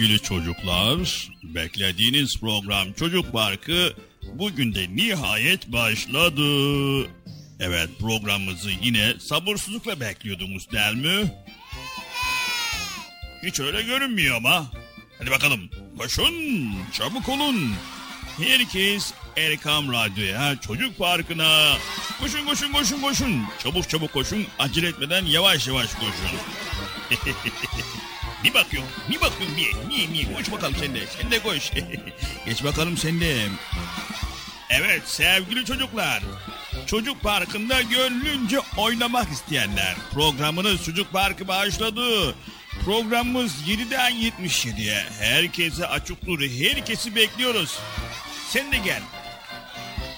Sevgili çocuklar. Beklediğiniz program Çocuk Parkı bugün de nihayet başladı. Evet programımızı yine sabırsızlıkla bekliyordunuz değil mi? Hiç öyle görünmüyor ama. Hadi bakalım koşun çabuk olun. Herkes Erkam Radyo'ya, Çocuk Parkı'na. Koşun koşun koşun koşun. Çabuk çabuk koşun. Acele etmeden yavaş yavaş koşun. Bir bakıyorum, bir bakıyorum bir. Niye, niye? Koş bakalım sen de. Sen de koş. Geç bakalım sen de. Evet sevgili çocuklar. Çocuk Parkı'nda gönlünce oynamak isteyenler. Programınız Çocuk Parkı başladı. Programımız 7'den 77'ye. Herkese açıktır. Herkesi bekliyoruz. Sen de gel.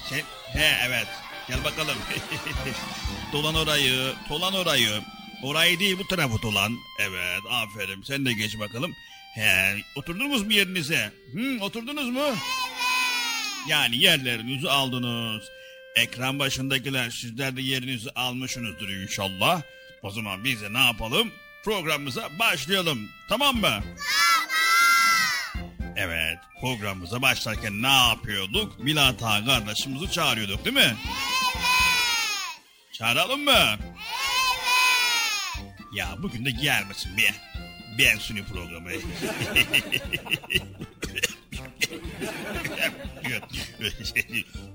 Sen, he evet. Gel bakalım. dolan orayı, dolan orayı. Orayı değil bu tarafı dolan. Evet aferin sen de geç bakalım. He, oturdunuz mu yerinize? Hı, oturdunuz mu? Evet. Yani yerlerinizi aldınız. Ekran başındakiler sizler de yerinizi almışsınızdır inşallah. O zaman biz de ne yapalım? Programımıza başlayalım. Tamam mı? Tamam. Evet programımıza başlarken ne yapıyorduk? Milat Ağa kardeşimizi çağırıyorduk değil mi? Evet. Çağıralım mı? Evet. Ya bugün de gelmesin be. Ben suni programı.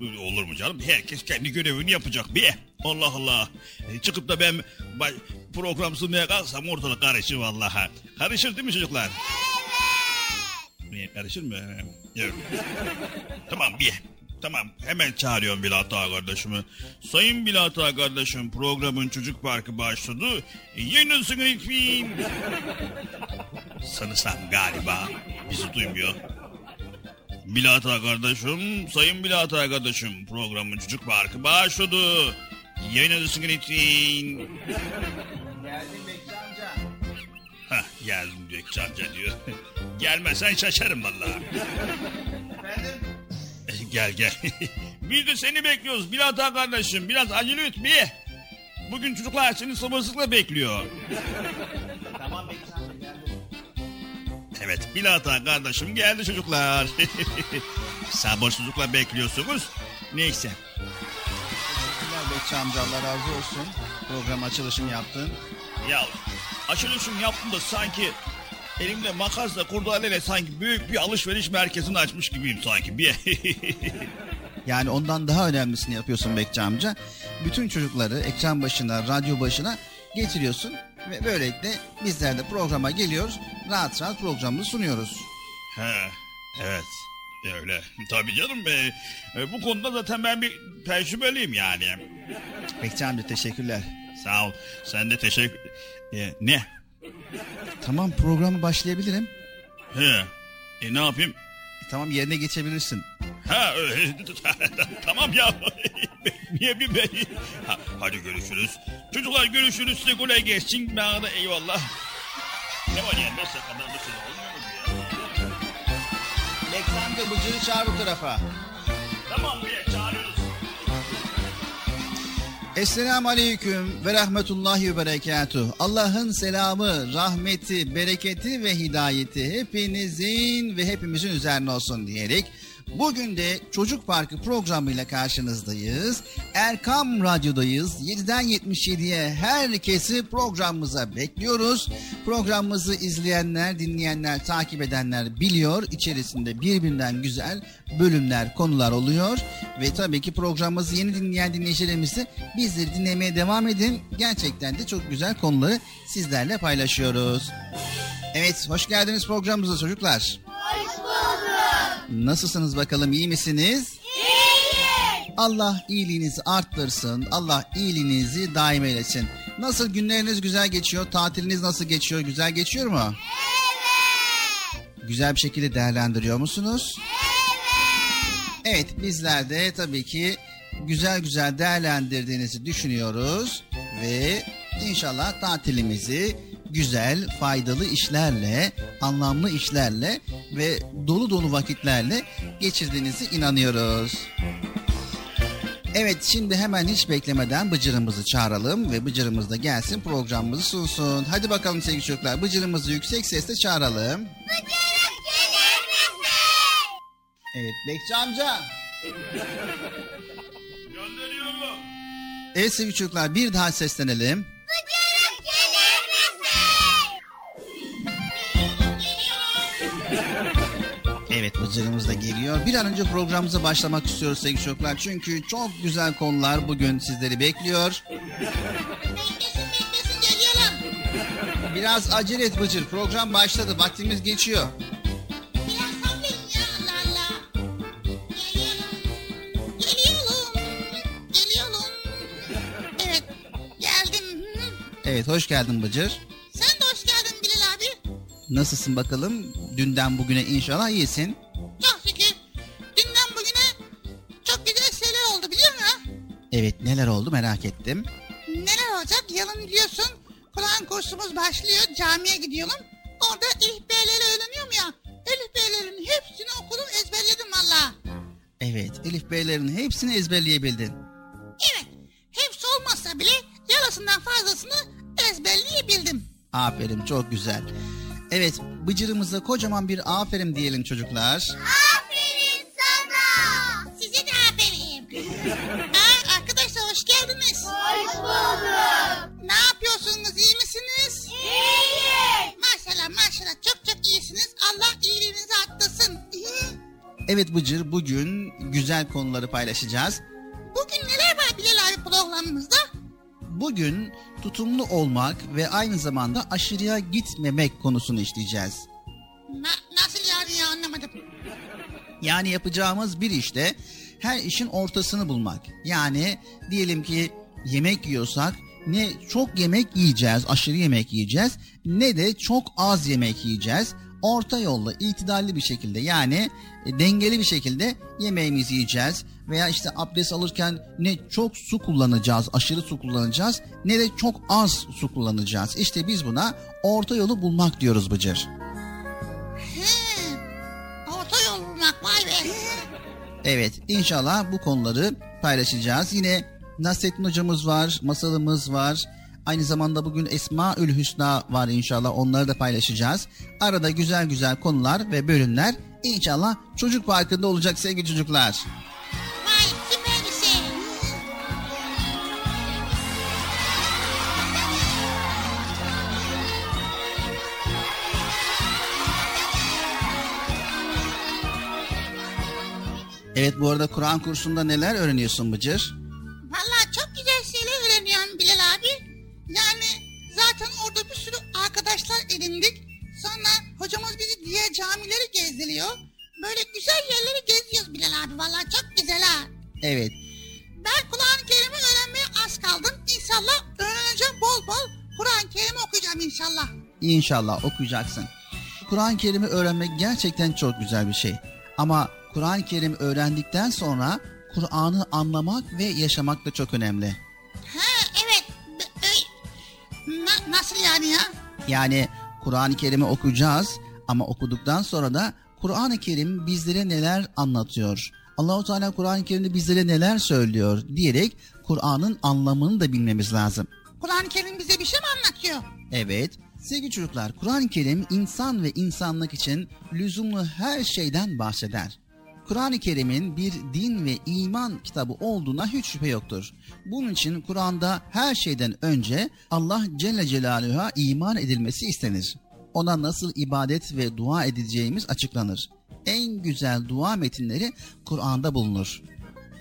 Olur mu canım? Herkes kendi görevini yapacak be. Allah Allah. Çıkıp da ben program sunmaya kalsam ortalık karışır vallahi. Karışır değil mi çocuklar? Evet. Karışır mı? Evet. tamam bir. Tamam hemen çağırıyorum Bilat Ağa kardeşimi. Sayın Bilat Ağa kardeşim programın Çocuk Parkı başladı. Yayınlısın lütfen. Sanırsam galiba bizi duymuyor. Bilat Ağa kardeşim, Sayın Bilat Ağa kardeşim programın Çocuk Parkı başladı. Yayınlısın lütfen. Geldim Bekçi amca. Hah geldim Bekçi amca diyor. Gelmezsen şaşarım vallahi. Efendim? Gel gel. Biz de seni bekliyoruz Bilat Ağa kardeşim. Biraz acele et bir. Bugün çocuklar seni sabırsızlıkla bekliyor. tamam. Evet Bilat Ağa kardeşim geldi çocuklar. sabırsızlıkla bekliyorsunuz. Neyse. Teşekkürler Bekçi amca Allah razı olsun. Program açılışını yaptın. Ya açılışım yaptım da sanki elimde makasla kurdaleyle sanki büyük bir alışveriş merkezini açmış gibiyim sanki. Bir Yani ondan daha önemlisini yapıyorsun Bekçi amca. Bütün çocukları ekran başına, radyo başına getiriyorsun ve böylelikle bizler de programa geliyoruz. Rahat rahat programı sunuyoruz. He, evet. Öyle. Tabii canım. E, e, bu konuda zaten ben bir tecrübeliyim yani. Bekçi amca teşekkürler. Sağ ol. Sen de teşekkür... E, ne? Tamam programı başlayabilirim. He. E ne yapayım? E, tamam yerine geçebilirsin. Ha tamam ya. Niye bir bey? Ha, hadi görüşürüz. Çocuklar görüşürüz. Size kolay gelsin. Bana da eyvallah. Ne var yani? Nasıl kadar nasıl olmuyor mu ya? Alexander Bıcır'ı çağır bu tarafa. Tamam bir. Esselamu Aleyküm ve Rahmetullahi ve Berekatuh. Allah'ın selamı, rahmeti, bereketi ve hidayeti hepinizin ve hepimizin üzerine olsun diyerek Bugün de Çocuk Parkı programıyla karşınızdayız. Erkam Radyo'dayız. 7'den 77'ye herkesi programımıza bekliyoruz. Programımızı izleyenler, dinleyenler, takip edenler biliyor. İçerisinde birbirinden güzel bölümler, konular oluyor. Ve tabii ki programımızı yeni dinleyen dinleyicilerimiz de bizleri dinlemeye devam edin. Gerçekten de çok güzel konuları sizlerle paylaşıyoruz. Evet, hoş geldiniz programımıza çocuklar. Hoş bulduk. Nasılsınız bakalım iyi misiniz? İyiyim. Allah iyiliğinizi arttırsın. Allah iyiliğinizi daim eylesin. Nasıl günleriniz güzel geçiyor? Tatiliniz nasıl geçiyor? Güzel geçiyor mu? Evet. Güzel bir şekilde değerlendiriyor musunuz? Evet. Evet bizler de tabii ki güzel güzel değerlendirdiğinizi düşünüyoruz ve inşallah tatilimizi güzel, faydalı işlerle, anlamlı işlerle ve dolu dolu vakitlerle geçirdiğinizi inanıyoruz. Evet şimdi hemen hiç beklemeden Bıcır'ımızı çağıralım ve Bıcır'ımız da gelsin programımızı sunsun. Hadi bakalım sevgili çocuklar Bıcır'ımızı yüksek sesle çağıralım. Bıcır'ım gelir misin? Evet Bekçi amca. Gönderiyorum. Evet sevgili çocuklar bir daha seslenelim. Bıcır'ım Evet Bıcır'ımız da geliyor. Bir an önce programımıza başlamak istiyoruz sevgili çocuklar. Çünkü çok güzel konular bugün sizleri bekliyor. Biraz acele et Bıcır. Program başladı. Vaktimiz geçiyor. Evet hoş geldin Bıcır. Nasılsın bakalım? Dünden bugüne inşallah iyisin. Çok şükür. Dünden bugüne çok güzel şeyler oldu biliyor musun? Evet neler oldu merak ettim. Neler olacak? Yarın biliyorsun Kur'an kursumuz başlıyor. Camiye gidiyorum. Orada Elif Beyleri öğreniyorum ya. Elif Beylerin hepsini okudum ezberledim valla. Evet Elif Beylerin hepsini ezberleyebildin. Evet. Hepsi olmazsa bile yarısından fazlasını ezberleyebildim. Aferin çok güzel. Evet Bıcır'ımıza kocaman bir aferin diyelim çocuklar. Aferin sana. Size de aferin. Aa, arkadaşlar hoş geldiniz. Hoş bulduk. Ne yapıyorsunuz iyi misiniz? İyiyim. Maşallah maşallah çok çok iyisiniz. Allah iyiliğinizi arttırsın. Evet Bıcır bugün güzel konuları paylaşacağız. Bugün neler var Bilal abi programımızda? Bugün tutumlu olmak ve aynı zamanda aşırıya gitmemek konusunu işleyeceğiz. Na- nasıl yani ya anlamadım. Yani yapacağımız bir işte her işin ortasını bulmak. Yani diyelim ki yemek yiyorsak ne çok yemek yiyeceğiz, aşırı yemek yiyeceğiz ne de çok az yemek yiyeceğiz. Orta yolla itidalli bir şekilde yani dengeli bir şekilde yemeğimizi yiyeceğiz. Veya işte abdest alırken ne çok su kullanacağız, aşırı su kullanacağız ne de çok az su kullanacağız. İşte biz buna orta yolu bulmak diyoruz Bıcır. He, orta yol bulmak vay be. Evet inşallah bu konuları paylaşacağız. Yine Nasrettin hocamız var, masalımız var. Aynı zamanda bugün Esmaül Hüsna var inşallah onları da paylaşacağız. Arada güzel güzel konular ve bölümler inşallah çocuk parkında olacak sevgili çocuklar. Evet bu arada Kur'an kursunda neler öğreniyorsun Bıcır? Valla çok güzel şeyler öğreniyorum Bilal abi. Yani zaten orada bir sürü arkadaşlar edindik. Sonra hocamız bizi diğer camileri gezdiriyor. Böyle güzel yerleri geziyoruz Bilal abi. Valla çok güzel ha. Evet Ben Kur'an-ı Kerim'i öğrenmeye az kaldım. İnşallah öğreneceğim bol bol. Kur'an-ı Kerim'i okuyacağım inşallah. inşallah okuyacaksın. Kur'an-ı Kerim'i öğrenmek gerçekten çok güzel bir şey. Ama Kur'an-ı Kerim öğrendikten sonra Kur'an'ı anlamak ve yaşamak da çok önemli. Ha evet. Na- nasıl yani ya? Yani Kur'an-ı Kerim'i okuyacağız ama okuduktan sonra da Kur'an-ı Kerim bizlere neler anlatıyor? Allahu Teala Kur'an-ı Kerim'de bizlere neler söylüyor diyerek Kur'an'ın anlamını da bilmemiz lazım. Kur'an-ı Kerim bize bir şey mi anlatıyor? Evet. Sevgili çocuklar, Kur'an-ı Kerim insan ve insanlık için lüzumlu her şeyden bahseder. Kur'an-ı Kerim'in bir din ve iman kitabı olduğuna hiç şüphe yoktur. Bunun için Kur'an'da her şeyden önce Allah Celle Celaluhu'ya iman edilmesi istenir. Ona nasıl ibadet ve dua edeceğimiz açıklanır. En güzel dua metinleri Kur'an'da bulunur.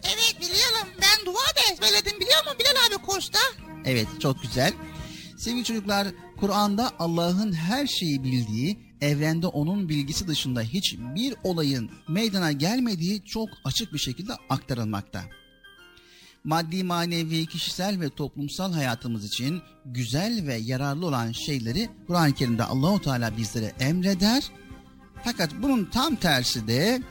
Evet biliyorum. Ben dua da ezberledim biliyor musun Bilal abi kursta? Evet çok güzel. Sevgili çocuklar Kur'an'da Allah'ın her şeyi bildiği evrende onun bilgisi dışında hiçbir olayın meydana gelmediği çok açık bir şekilde aktarılmakta. Maddi, manevi, kişisel ve toplumsal hayatımız için güzel ve yararlı olan şeyleri Kur'an-ı Kerim'de Allahu Teala bizlere emreder. Fakat bunun tam tersi de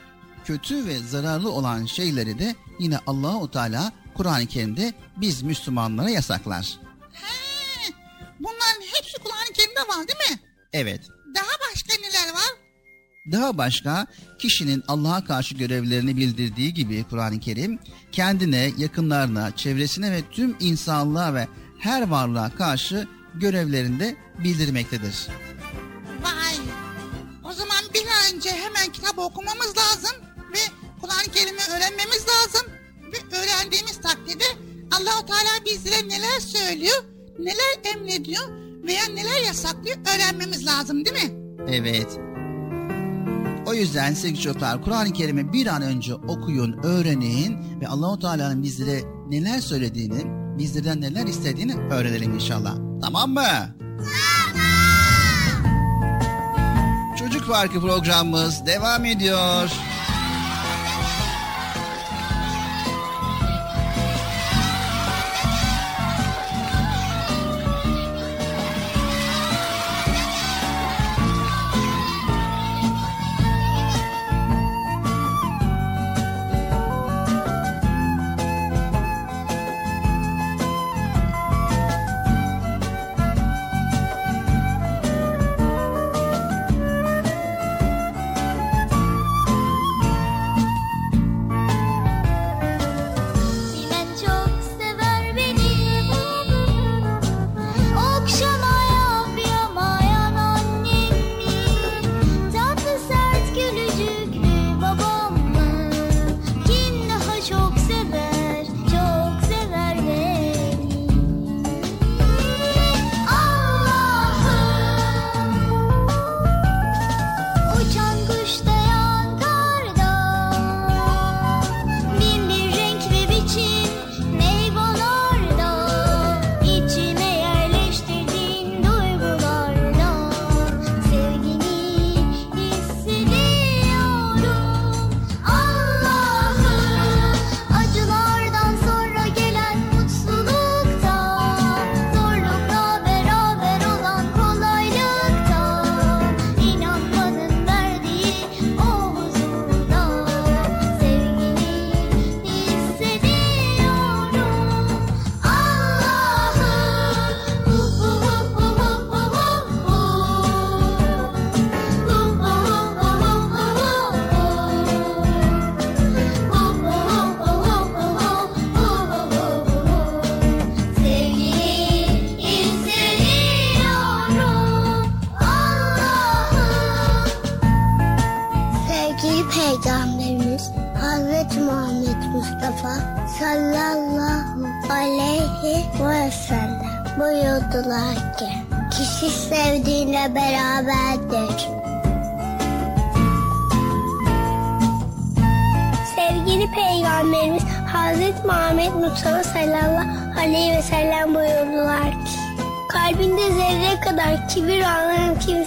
kötü ve zararlı olan şeyleri de yine Allahu Teala Kur'an-ı Kerim'de biz Müslümanlara yasaklar. He, bunların hepsi Kur'an-ı Kerim'de var değil mi? Evet. Daha başka neler var? Daha başka kişinin Allah'a karşı görevlerini bildirdiği gibi Kur'an-ı Kerim kendine, yakınlarına, çevresine ve tüm insanlığa ve her varlığa karşı görevlerinde bildirmektedir. Vay. O zaman bir an önce hemen kitap okumamız lazım ve Kur'an-ı Kerim'i öğrenmemiz lazım. Ve öğrendiğimiz takdirde Allahu Teala bizlere neler söylüyor, neler emrediyor veya neler yasaklıyor öğrenmemiz lazım değil mi? Evet. O yüzden sevgili çocuklar Kur'an-ı Kerim'i bir an önce okuyun, öğrenin ve Allahu Teala'nın bizlere neler söylediğini, bizlerden neler istediğini öğrenelim inşallah. Tamam mı? Çocuk Parkı programımız devam ediyor.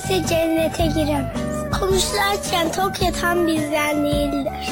Kimse cennete giremez. Konuşlarken tok yatan bizden değildir.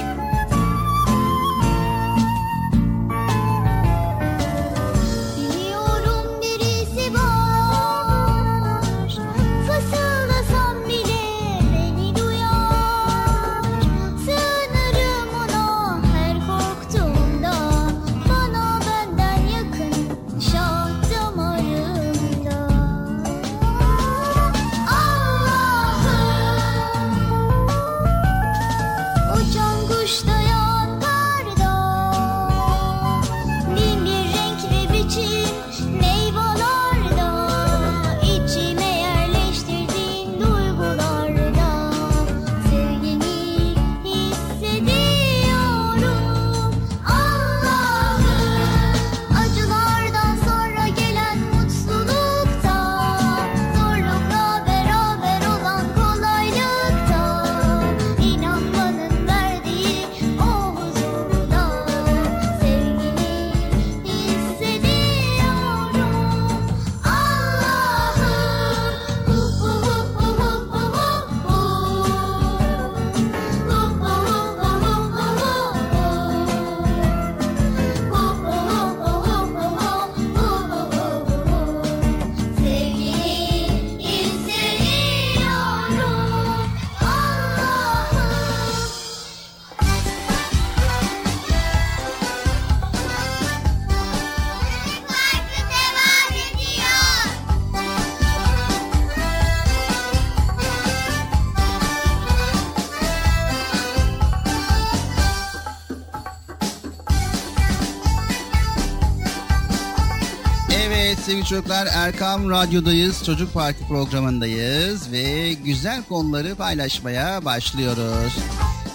Sevgili çocuklar Erkam Radyo'dayız. Çocuk Parkı programındayız ve güzel konuları paylaşmaya başlıyoruz.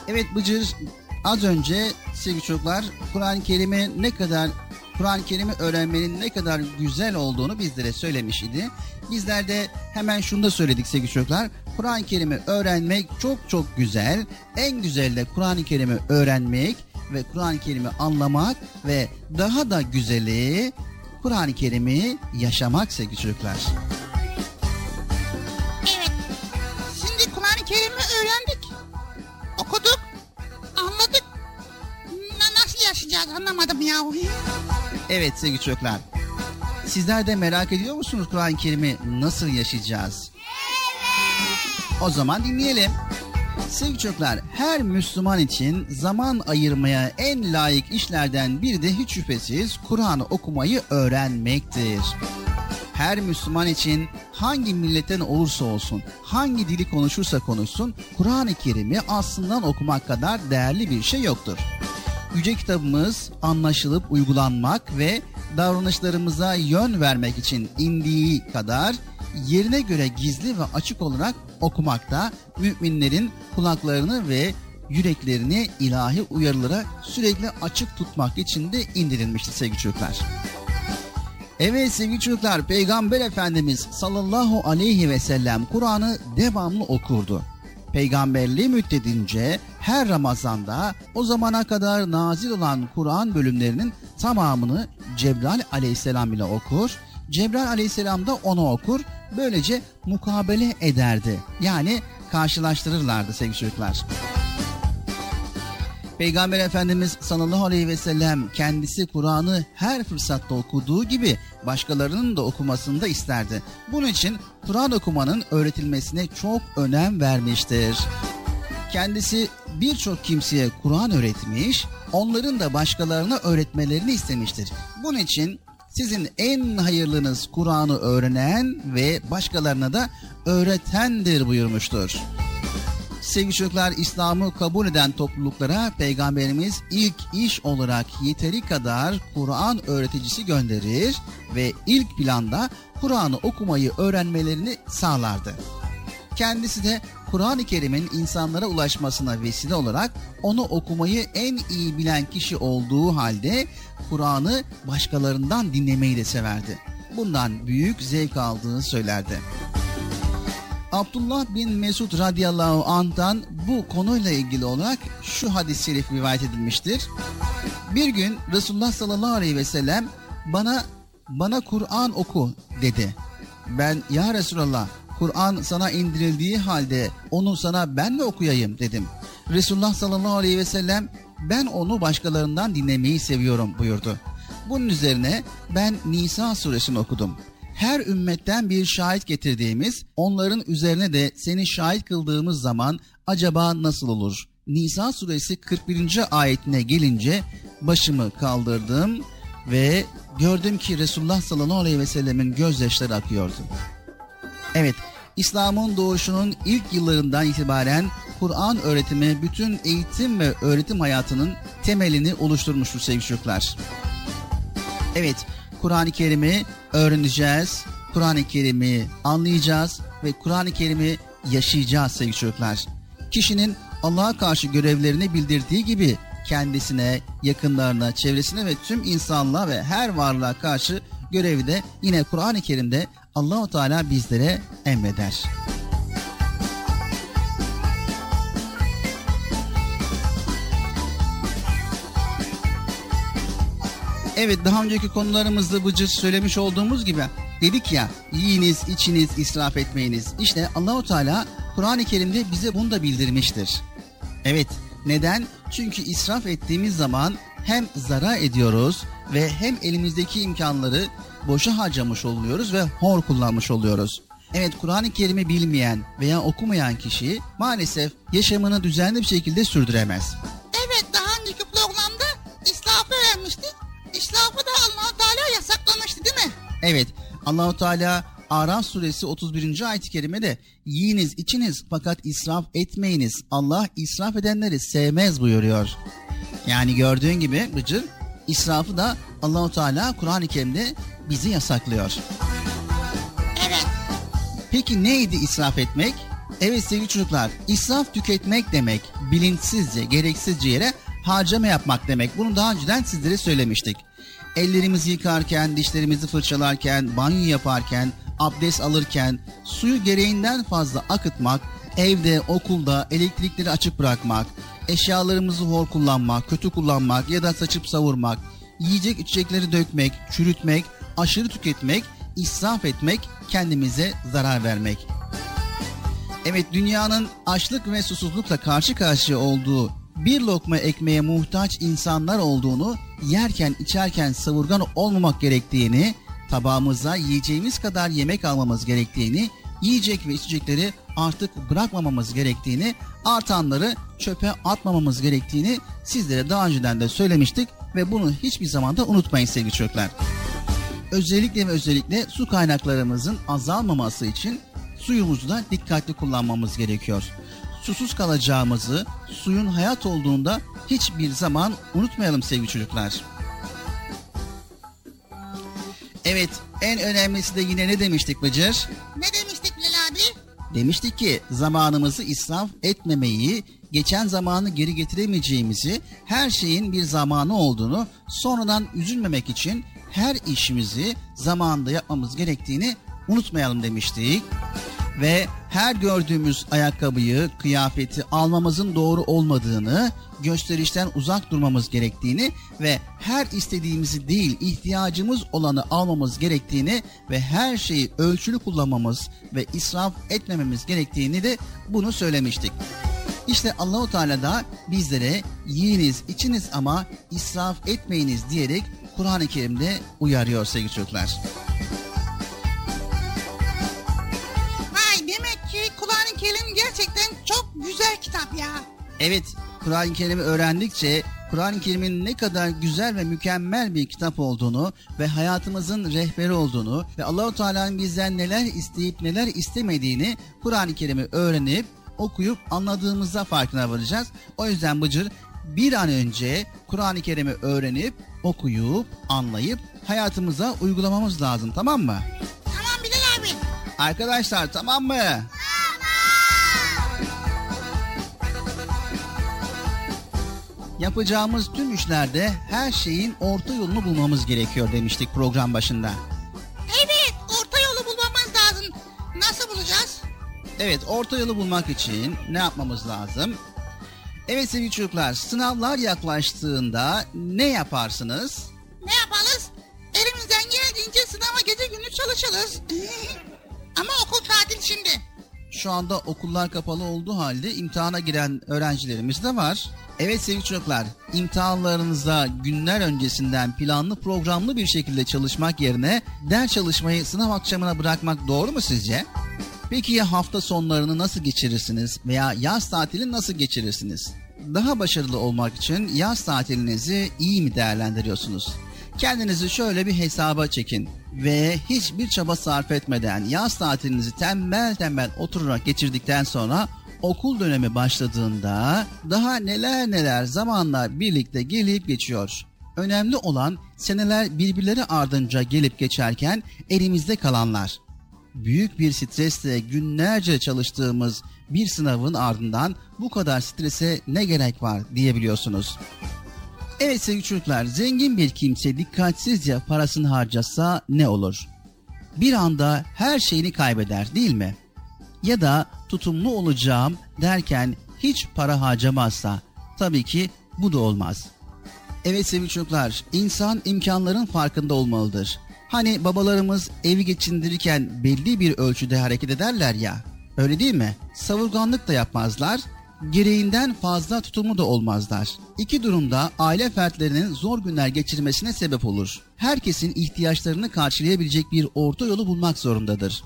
Evet Bıcır az önce sevgili çocuklar Kur'an-ı Kerim'i ne kadar Kur'an-ı Kerim'i öğrenmenin ne kadar güzel olduğunu bizlere söylemiş idi. Bizler de hemen şunu da söyledik sevgili çocuklar. Kur'an-ı Kerim'i öğrenmek çok çok güzel. En güzel de Kur'an-ı Kerim'i öğrenmek ve Kur'an-ı Kerim'i anlamak ve daha da güzeli Kur'an-ı Kerim'i yaşamak sevgili çocuklar. Evet. Şimdi Kur'an-ı Kerim'i öğrendik. Okuduk. Anladık. Na- nasıl yaşayacağız anlamadım ya. Evet sevgili çocuklar. Sizler de merak ediyor musunuz Kur'an-ı Kerim'i nasıl yaşayacağız? O zaman dinleyelim. Sevgili çocuklar, her Müslüman için zaman ayırmaya en layık işlerden biri de hiç şüphesiz Kur'an'ı okumayı öğrenmektir. Her Müslüman için hangi milletten olursa olsun, hangi dili konuşursa konuşsun, Kur'an-ı Kerim'i aslından okumak kadar değerli bir şey yoktur. Yüce kitabımız anlaşılıp uygulanmak ve davranışlarımıza yön vermek için indiği kadar yerine göre gizli ve açık olarak okumakta müminlerin kulaklarını ve yüreklerini ilahi uyarılara sürekli açık tutmak için de indirilmiştir sevgili çocuklar. Evet sevgili çocuklar Peygamber Efendimiz sallallahu aleyhi ve sellem Kur'an'ı devamlı okurdu. Peygamberliği müddetince her Ramazan'da o zamana kadar nazil olan Kur'an bölümlerinin tamamını Cebrail aleyhisselam ile okur. Cebrail aleyhisselam da onu okur. Böylece mukabele ederdi. Yani karşılaştırırlardı sevgili çocuklar. Peygamber Efendimiz sallallahu aleyhi ve sellem kendisi Kur'an'ı her fırsatta okuduğu gibi başkalarının da okumasını da isterdi. Bunun için Kur'an okumanın öğretilmesine çok önem vermiştir. Kendisi birçok kimseye Kur'an öğretmiş, onların da başkalarına öğretmelerini istemiştir. Bunun için sizin en hayırlınız Kur'an'ı öğrenen ve başkalarına da öğretendir buyurmuştur. Sevgili çocuklar İslam'ı kabul eden topluluklara Peygamberimiz ilk iş olarak yeteri kadar Kur'an öğreticisi gönderir ve ilk planda Kur'an'ı okumayı öğrenmelerini sağlardı. Kendisi de Kur'an-ı Kerim'in insanlara ulaşmasına vesile olarak onu okumayı en iyi bilen kişi olduğu halde Kur'an'ı başkalarından dinlemeyi de severdi. Bundan büyük zevk aldığını söylerdi. Abdullah bin Mesud radıyallahu anh'tan bu konuyla ilgili olarak şu hadis-i şerif rivayet edilmiştir. Bir gün Resulullah sallallahu aleyhi ve sellem bana bana Kur'an oku dedi. Ben ya Resulallah Kur'an sana indirildiği halde onu sana ben mi okuyayım dedim. Resulullah sallallahu aleyhi ve sellem ben onu başkalarından dinlemeyi seviyorum buyurdu. Bunun üzerine ben Nisa suresini okudum her ümmetten bir şahit getirdiğimiz, onların üzerine de seni şahit kıldığımız zaman acaba nasıl olur? Nisa suresi 41. ayetine gelince başımı kaldırdım ve gördüm ki Resulullah sallallahu aleyhi ve sellemin gözyaşları akıyordu. Evet, İslam'ın doğuşunun ilk yıllarından itibaren Kur'an öğretimi bütün eğitim ve öğretim hayatının temelini oluşturmuştur sevgili çocuklar. Evet, Kur'an-ı Kerim'i öğreneceğiz, Kur'an-ı Kerim'i anlayacağız ve Kur'an-ı Kerim'i yaşayacağız sevgili çocuklar. Kişinin Allah'a karşı görevlerini bildirdiği gibi kendisine, yakınlarına, çevresine ve tüm insanlığa ve her varlığa karşı görevi de yine Kur'an-ı Kerim'de Allahu Teala bizlere emreder. Evet daha önceki konularımızda Bıcır söylemiş olduğumuz gibi dedik ya yiyiniz, içiniz, israf etmeyiniz. İşte Allahu Teala Kur'an-ı Kerim'de bize bunu da bildirmiştir. Evet neden? Çünkü israf ettiğimiz zaman hem zarar ediyoruz ve hem elimizdeki imkanları boşa harcamış oluyoruz ve hor kullanmış oluyoruz. Evet Kur'an-ı Kerim'i bilmeyen veya okumayan kişi maalesef yaşamını düzenli bir şekilde sürdüremez. Evet daha önceki programda israfı öğrenmiştik. İsrafı da allah Teala yasaklamıştı değil mi? Evet Allahu Teala Araf suresi 31. ayet-i kerimede yiyiniz içiniz fakat israf etmeyiniz. Allah israf edenleri sevmez buyuruyor. Yani gördüğün gibi Bıcır israfı da Allahu Teala Kur'an-ı Kerim'de bizi yasaklıyor. Evet. Peki neydi israf etmek? Evet sevgili çocuklar, israf tüketmek demek bilinçsizce, gereksizce yere harcama yapmak demek. Bunu daha önceden sizlere söylemiştik. Ellerimizi yıkarken, dişlerimizi fırçalarken, banyo yaparken, abdest alırken suyu gereğinden fazla akıtmak, evde, okulda elektrikleri açık bırakmak, eşyalarımızı hor kullanmak, kötü kullanmak ya da saçıp savurmak, yiyecek içecekleri dökmek, çürütmek, aşırı tüketmek, israf etmek, kendimize zarar vermek. Evet dünyanın açlık ve susuzlukla karşı karşıya olduğu bir lokma ekmeğe muhtaç insanlar olduğunu, yerken içerken savurgan olmamak gerektiğini, tabağımıza yiyeceğimiz kadar yemek almamız gerektiğini, yiyecek ve içecekleri artık bırakmamamız gerektiğini, artanları çöpe atmamamız gerektiğini sizlere daha önceden de söylemiştik ve bunu hiçbir zaman da unutmayın sevgili çocuklar. Özellikle ve özellikle su kaynaklarımızın azalmaması için suyumuzu da dikkatli kullanmamız gerekiyor. Susuz kalacağımızı, suyun hayat olduğunda hiçbir zaman unutmayalım sevgili çocuklar. Evet, en önemlisi de yine ne demiştik Bıcır? Ne demiştik Bilal abi? Demiştik ki zamanımızı israf etmemeyi, geçen zamanı geri getiremeyeceğimizi, her şeyin bir zamanı olduğunu, sonradan üzülmemek için her işimizi zamanında yapmamız gerektiğini unutmayalım demiştik. Ve her gördüğümüz ayakkabıyı, kıyafeti almamızın doğru olmadığını, gösterişten uzak durmamız gerektiğini ve her istediğimizi değil ihtiyacımız olanı almamız gerektiğini ve her şeyi ölçülü kullanmamız ve israf etmememiz gerektiğini de bunu söylemiştik. İşte Allahu Teala da bizlere yiyiniz, içiniz ama israf etmeyiniz diyerek Kur'an-ı Kerim'de uyarıyor sevgili çocuklar. Vay demek ki Kur'an-ı Kerim gerçekten çok güzel kitap ya. Evet, Kur'an-ı Kerim'i öğrendikçe Kur'an-ı Kerim'in ne kadar güzel ve mükemmel bir kitap olduğunu ve hayatımızın rehberi olduğunu ve Allahu Teala'nın bizden neler isteyip neler istemediğini Kur'an-ı Kerim'i öğrenip okuyup anladığımızda farkına varacağız. O yüzden Bıcır bir an önce Kur'an-ı Kerim'i öğrenip okuyup anlayıp hayatımıza uygulamamız lazım tamam mı? Tamam Bilal abi. Arkadaşlar tamam mı? Yapacağımız tüm işlerde her şeyin orta yolunu bulmamız gerekiyor demiştik program başında. Evet orta yolu bulmamız lazım. Nasıl bulacağız? Evet orta yolu bulmak için ne yapmamız lazım? Evet sevgili çocuklar sınavlar yaklaştığında ne yaparsınız? Ne yapalız? Elimizden geldiğince sınava gece gündüz çalışırız. Ama okul tatil şimdi. Şu anda okullar kapalı olduğu halde imtihana giren öğrencilerimiz de var. Evet sevgili çocuklar, imtihanlarınıza günler öncesinden planlı programlı bir şekilde çalışmak yerine ders çalışmayı sınav akşamına bırakmak doğru mu sizce? Peki ya hafta sonlarını nasıl geçirirsiniz veya yaz tatilini nasıl geçirirsiniz? Daha başarılı olmak için yaz tatilinizi iyi mi değerlendiriyorsunuz? Kendinizi şöyle bir hesaba çekin ve hiçbir çaba sarf etmeden yaz tatilinizi tembel tembel oturarak geçirdikten sonra okul dönemi başladığında daha neler neler zamanlar birlikte gelip geçiyor. Önemli olan seneler birbirleri ardınca gelip geçerken elimizde kalanlar. Büyük bir stresle günlerce çalıştığımız bir sınavın ardından bu kadar strese ne gerek var diyebiliyorsunuz. Evet sevgili çocuklar, zengin bir kimse dikkatsizce parasını harcasa ne olur? Bir anda her şeyini kaybeder değil mi? Ya da tutumlu olacağım derken hiç para harcamazsa tabii ki bu da olmaz. Evet sevgili çocuklar, insan imkanların farkında olmalıdır. Hani babalarımız evi geçindirirken belli bir ölçüde hareket ederler ya, öyle değil mi? Savurganlık da yapmazlar, gereğinden fazla tutumlu da olmazlar. İki durumda aile fertlerinin zor günler geçirmesine sebep olur. Herkesin ihtiyaçlarını karşılayabilecek bir orta yolu bulmak zorundadır.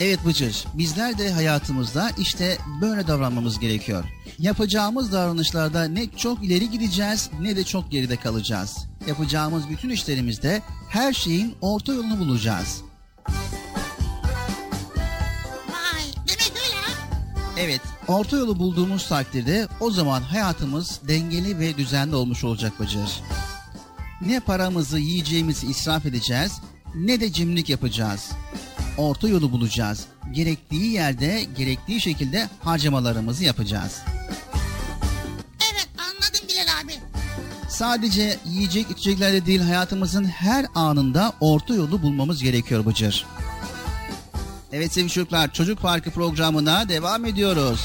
Evet Bıcır, bizler de hayatımızda işte böyle davranmamız gerekiyor. Yapacağımız davranışlarda ne çok ileri gideceğiz ne de çok geride kalacağız. Yapacağımız bütün işlerimizde her şeyin orta yolunu bulacağız. Vay demek öyle ha. Evet, orta yolu bulduğumuz takdirde o zaman hayatımız dengeli ve düzenli olmuş olacak Bıcır. Ne paramızı, yiyeceğimizi israf edeceğiz ne de cimrilik yapacağız. Orta yolu bulacağız. Gerektiği yerde, gerektiği şekilde harcamalarımızı yapacağız. Evet anladım Bilal abi. Sadece yiyecek içeceklerle değil hayatımızın her anında orta yolu bulmamız gerekiyor Bıcır. Evet sevgili çocuklar Çocuk Parkı programına devam ediyoruz.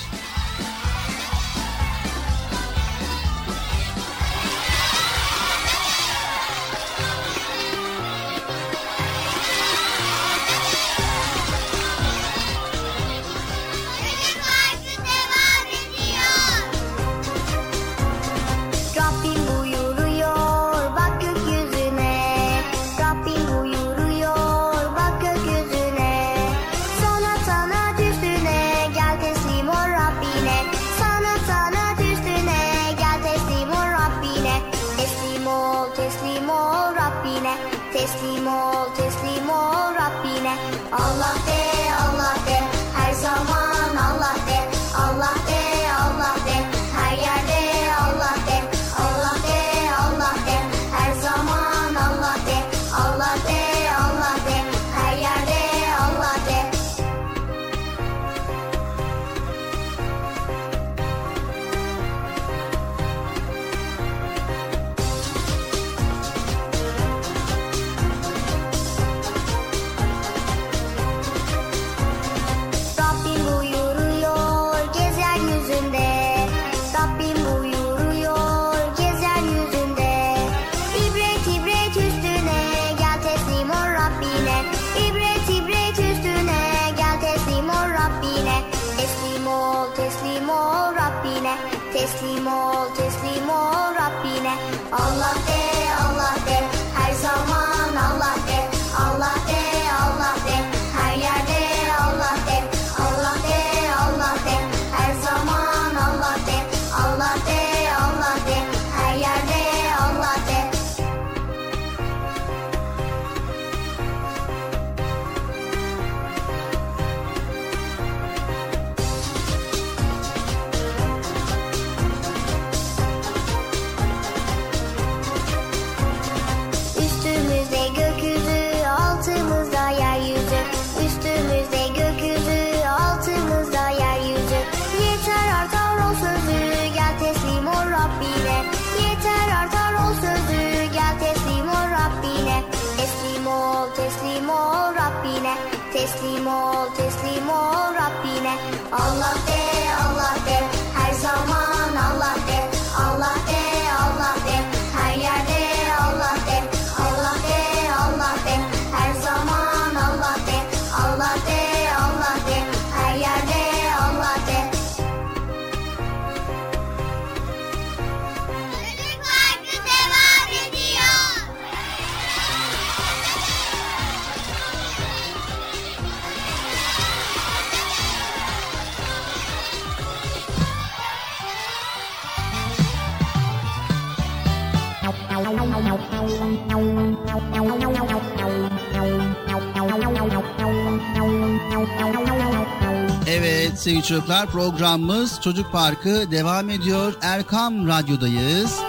Sevgili çocuklar programımız Çocuk Parkı devam ediyor. Erkam Radyo'dayız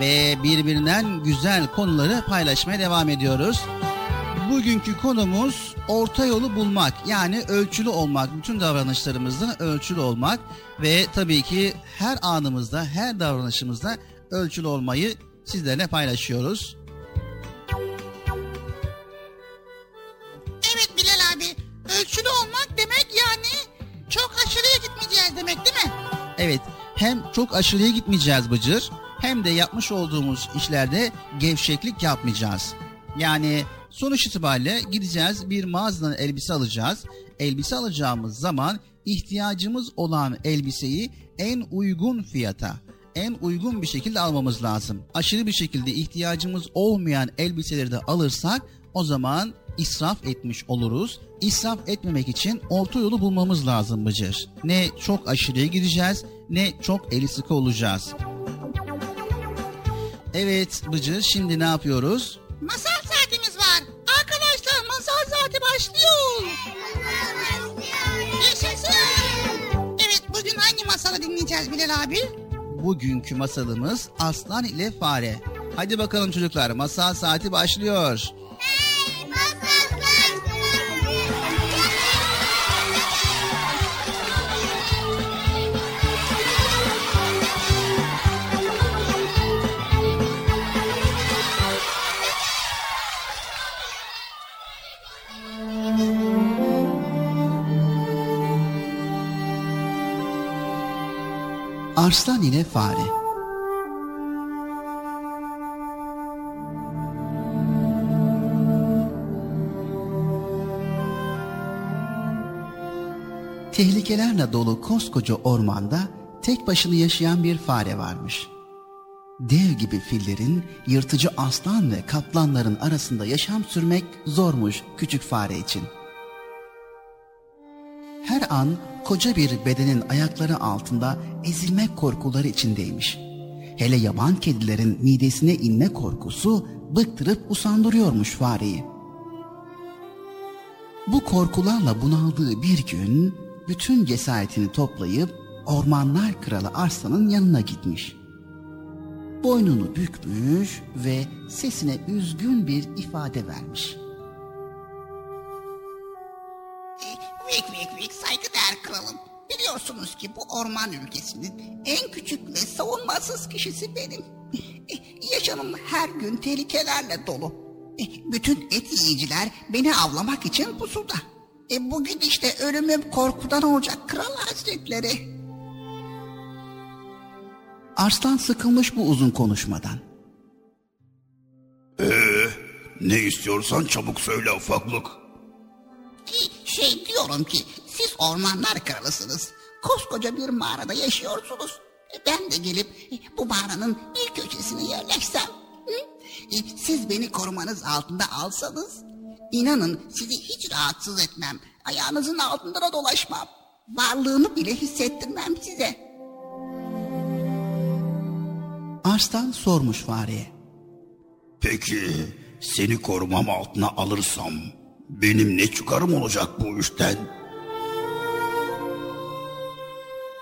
ve birbirinden güzel konuları paylaşmaya devam ediyoruz. Bugünkü konumuz orta yolu bulmak yani ölçülü olmak. Bütün davranışlarımızda ölçülü olmak ve tabii ki her anımızda her davranışımızda ölçülü olmayı sizlerle paylaşıyoruz. Evet Bilal abi ölçülü olmak gitmeyeceğiz demek değil mi? Evet hem çok aşırıya gitmeyeceğiz Bıcır hem de yapmış olduğumuz işlerde gevşeklik yapmayacağız. Yani sonuç itibariyle gideceğiz bir mağazadan elbise alacağız. Elbise alacağımız zaman ihtiyacımız olan elbiseyi en uygun fiyata en uygun bir şekilde almamız lazım. Aşırı bir şekilde ihtiyacımız olmayan elbiseleri de alırsak o zaman israf etmiş oluruz. İsraf etmemek için orta yolu bulmamız lazım Bıcır. Ne çok aşırıya gideceğiz ne çok eli sıkı olacağız. Evet Bıcır şimdi ne yapıyoruz? Masal saatimiz var. Arkadaşlar masal saati başlıyor. Yaşasın. Evet bugün hangi masalı dinleyeceğiz Bilal abi? Bugünkü masalımız Aslan ile Fare. Hadi bakalım çocuklar masal saati başlıyor. Arslan ile Fare. Tehlikelerle dolu koskoca ormanda tek başına yaşayan bir fare varmış. Dev gibi fillerin, yırtıcı aslan ve kaplanların arasında yaşam sürmek zormuş küçük fare için. Her an koca bir bedenin ayakları altında ezilmek korkuları içindeymiş. Hele yaban kedilerin midesine inme korkusu bıktırıp usandırıyormuş fareyi. Bu korkularla bunaldığı bir gün bütün cesaretini toplayıp ormanlar kralı Arslan'ın yanına gitmiş. Boynunu bükmüş ve sesine üzgün bir ifade vermiş. Vik vik vik saygıdeğer kralım. Biliyorsunuz ki bu orman ülkesinin en küçük ve savunmasız kişisi benim. Yaşamım her gün tehlikelerle dolu. Bütün et yiyiciler beni avlamak için pusuda. E bugün işte ölümüm korkudan olacak kral hazretleri. Arslan sıkılmış bu uzun konuşmadan. Ee, ne istiyorsan çabuk söyle ufaklık. Şey diyorum ki siz ormanlar kralısınız. Koskoca bir mağarada yaşıyorsunuz. E, Ben de gelip e, bu mağaranın bir köşesine yerleşsem. hı? E, Siz beni korumanız altında alsanız. İnanın sizi hiç rahatsız etmem. Ayağınızın altında da dolaşmam. Varlığımı bile hissettirmem size. Arslan sormuş fareye. Peki seni korumam altına alırsam benim ne çıkarım olacak bu işten?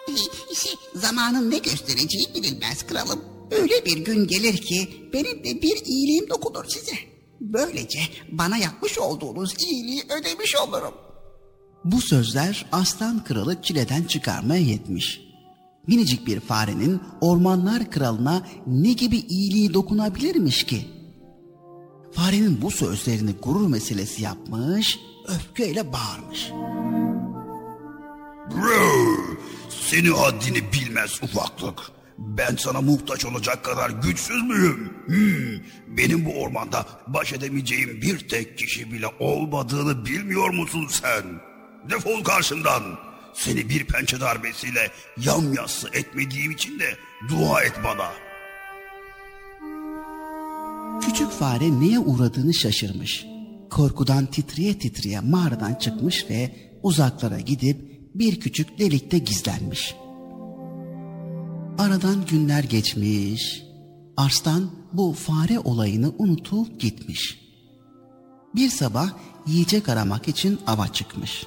E, Şey, zamanın ne göstereceği bilinmez kralım. Öyle bir gün gelir ki benim de bir iyiliğim dokunur size. Böylece bana yapmış olduğunuz iyiliği ödemiş olurum. Bu sözler aslan kralı çileden çıkarmaya yetmiş. Minicik bir farenin ormanlar kralına ne gibi iyiliği dokunabilirmiş ki? Farenin bu sözlerini gurur meselesi yapmış, öfkeyle bağırmış. Brr, seni haddini bilmez ufaklık. Ben sana muhtaç olacak kadar güçsüz müyüm? Hmm, benim bu ormanda baş edemeyeceğim bir tek kişi bile olmadığını bilmiyor musun sen? Defol karşımdan. Seni bir pençe darbesiyle yamyassı etmediğim için de dua et bana. Küçük fare neye uğradığını şaşırmış. Korkudan titreye titreye mağaradan çıkmış ve uzaklara gidip bir küçük delikte gizlenmiş. Aradan günler geçmiş. Arslan bu fare olayını unutup gitmiş. Bir sabah yiyecek aramak için ava çıkmış.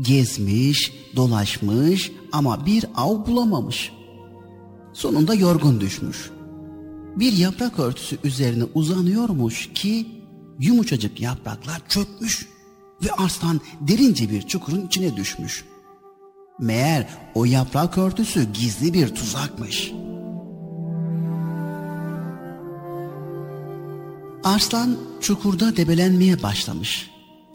Gezmiş, dolaşmış ama bir av bulamamış. Sonunda yorgun düşmüş. Bir yaprak örtüsü üzerine uzanıyormuş ki yumuşacık yapraklar çökmüş ve arslan derince bir çukurun içine düşmüş. Meğer o yaprak örtüsü gizli bir tuzakmış. Arslan çukurda debelenmeye başlamış.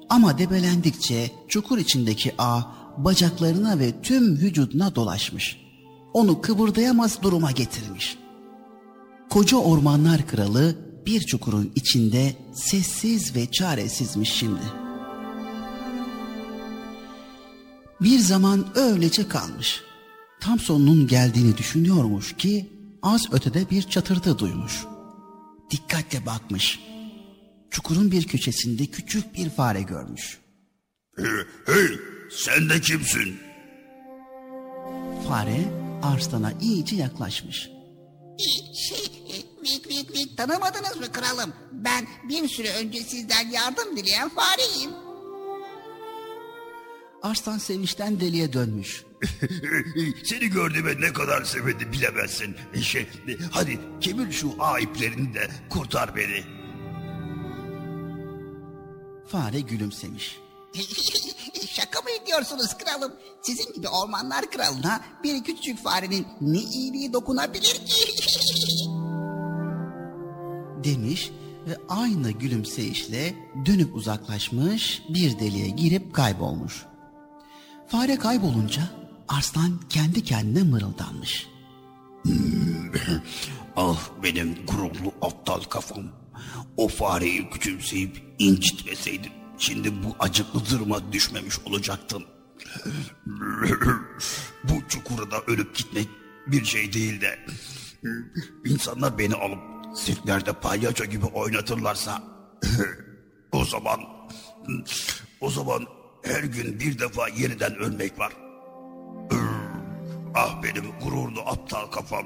Ama debelendikçe çukur içindeki ağ bacaklarına ve tüm vücuduna dolaşmış. Onu kıvırdayamaz duruma getirmiş. Koca ormanlar kralı bir çukurun içinde sessiz ve çaresizmiş şimdi. Bir zaman öylece kalmış. Tam sonunun geldiğini düşünüyormuş ki az ötede bir çatırtı duymuş. Dikkatle bakmış. Çukurun bir köşesinde küçük bir fare görmüş. Hey, hey sen de kimsin? Fare arslana iyice yaklaşmış. Şey, vik vik vik tanımadınız mı kralım? Ben bir süre önce sizden yardım dileyen fareyim. Arslan sevinçten deliye dönmüş. Seni gördüğüme ne kadar sevindim bilemezsin. Şey, hadi kemir şu ağ iplerini de kurtar beni. Fare gülümsemiş. Şaka mı ediyorsunuz kralım? Sizin gibi ormanlar kralına bir küçük farenin ne iyiliği dokunabilir ki? demiş ve aynı gülümseyişle dönüp uzaklaşmış bir deliğe girip kaybolmuş. Fare kaybolunca Arslan kendi kendine mırıldanmış. Ah benim gururlu aptal kafam. O fareyi küçümseyip incitmeseydim. Şimdi bu acıklı duruma düşmemiş olacaktım. bu çukurda ölüp gitmek bir şey değil de. İnsanlar beni alıp sirklerde palyaço gibi oynatırlarsa o zaman o zaman her gün bir defa yeniden ölmek var. Ah benim gururlu aptal kafam.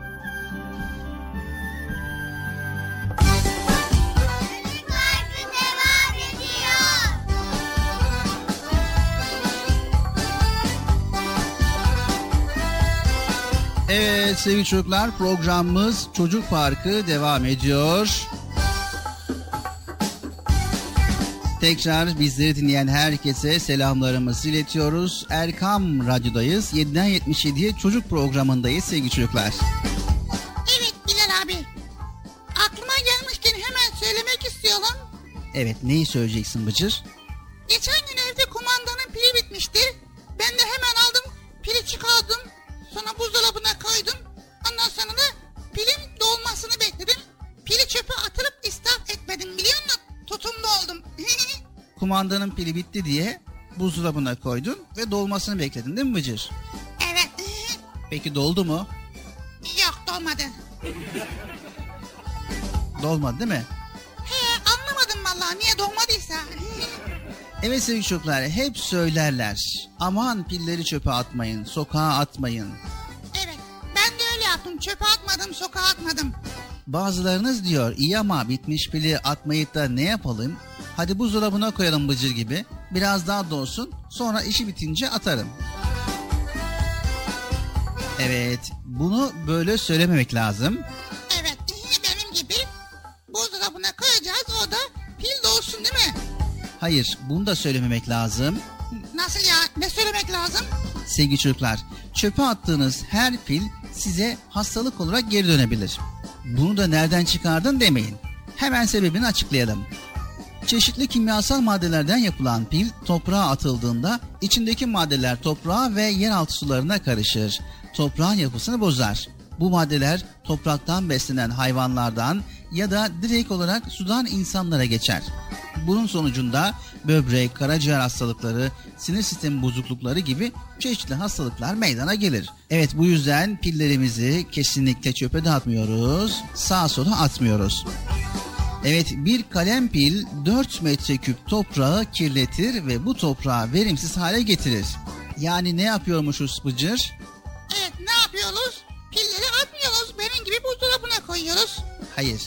Evet sevgili çocuklar programımız Çocuk Parkı devam ediyor. Tekrar bizleri dinleyen herkese selamlarımızı iletiyoruz. Erkam Radyo'dayız. 7'den 77'ye çocuk programındayız sevgili çocuklar. Evet Bilal abi. Aklıma gelmişken hemen söylemek istiyorum. Evet neyi söyleyeceksin Bıcır? Geçen gün evde kumandanın pili bitmişti. Kumandanın pili bitti diye buzdolabına koydun ve dolmasını bekledin değil mi Bıcır? evet. Peki doldu mu? Yok dolmadı. Dolmadı değil mi? He anlamadım vallahi niye dolmadıysa. Evet sevgili çocuklar hep söylerler. Aman pilleri çöpe atmayın, sokağa atmayın. evet ben de öyle yaptım. Çöpe atmadım sokağa atmadım. Bazılarınız diyor iyi ama bitmiş pili atmayıp da ne yapalım? Hadi buzdolabına koyalım bıcır gibi. Biraz daha dolsun sonra işi bitince atarım. Evet bunu böyle söylememek lazım. Evet benim gibi buzdolabına koyacağız o da pil dolsun değil mi? Hayır bunu da söylememek lazım. Nasıl ya ne söylemek lazım? Sevgili çocuklar çöpe attığınız her pil size hastalık olarak geri dönebilir. Bunu da nereden çıkardın demeyin. Hemen sebebini açıklayalım. Çeşitli kimyasal maddelerden yapılan pil toprağa atıldığında içindeki maddeler toprağa ve yeraltı sularına karışır. Toprağın yapısını bozar. Bu maddeler topraktan beslenen hayvanlardan ya da direkt olarak sudan insanlara geçer. Bunun sonucunda böbrek, karaciğer hastalıkları, sinir sistemi bozuklukları gibi çeşitli hastalıklar meydana gelir. Evet bu yüzden pillerimizi kesinlikle çöpe dağıtmıyoruz, sağa sola atmıyoruz. Evet bir kalem pil 4 metreküp toprağı kirletir ve bu toprağı verimsiz hale getirir. Yani ne yapıyormuşuz Bıcır? Evet ne yapıyoruz? Pilleri atmıyoruz. Benim gibi buzdolabına koyuyoruz. Hayır.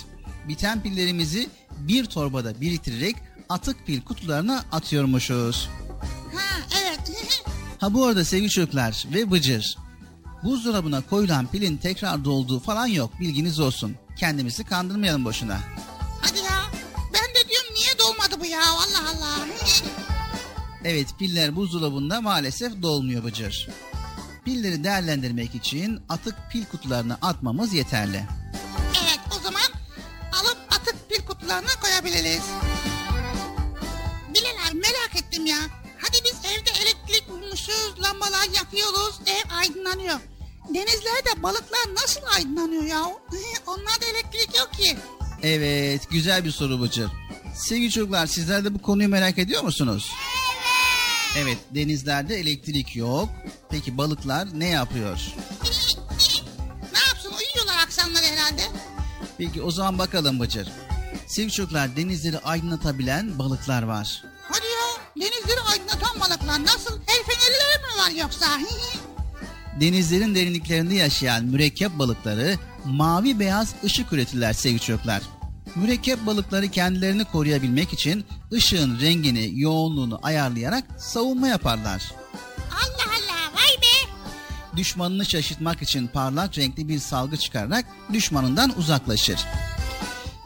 Biten pillerimizi bir torbada biriktirerek atık pil kutularına atıyormuşuz. Ha evet. Ha bu arada sevgili çocuklar ve Bıcır. Buzdolabına koyulan pilin tekrar dolduğu falan yok bilginiz olsun. Kendimizi kandırmayalım boşuna. Ya Allah Allah. Evet piller buzdolabında maalesef dolmuyor Bıcır. Pilleri değerlendirmek için atık pil kutularına atmamız yeterli. Evet o zaman alıp atık pil kutularına koyabiliriz. Bilal abi merak ettim ya. Hadi biz evde elektrik bulmuşuz, lambalar yakıyoruz, ev aydınlanıyor. Denizlerde balıklar nasıl aydınlanıyor ya? Onlarda elektrik yok ki. Evet güzel bir soru Bıcır. Sevgili çocuklar sizler de bu konuyu merak ediyor musunuz? Evet denizlerde elektrik yok. Peki balıklar ne yapıyor? ne yapsın uyuyorlar akşamları herhalde. Peki o zaman bakalım Bıcır. Sevgili çocuklar denizleri aydınlatabilen balıklar var. Hadi ya denizleri aydınlatan balıklar nasıl? El fenerleri mi var yoksa? Denizlerin derinliklerinde yaşayan mürekkep balıkları mavi beyaz ışık üretirler sevgili çocuklar. Mürekkep balıkları kendilerini koruyabilmek için ışığın rengini, yoğunluğunu ayarlayarak savunma yaparlar. Allah Allah vay be. Düşmanını şaşırtmak için parlak renkli bir salgı çıkararak düşmanından uzaklaşır.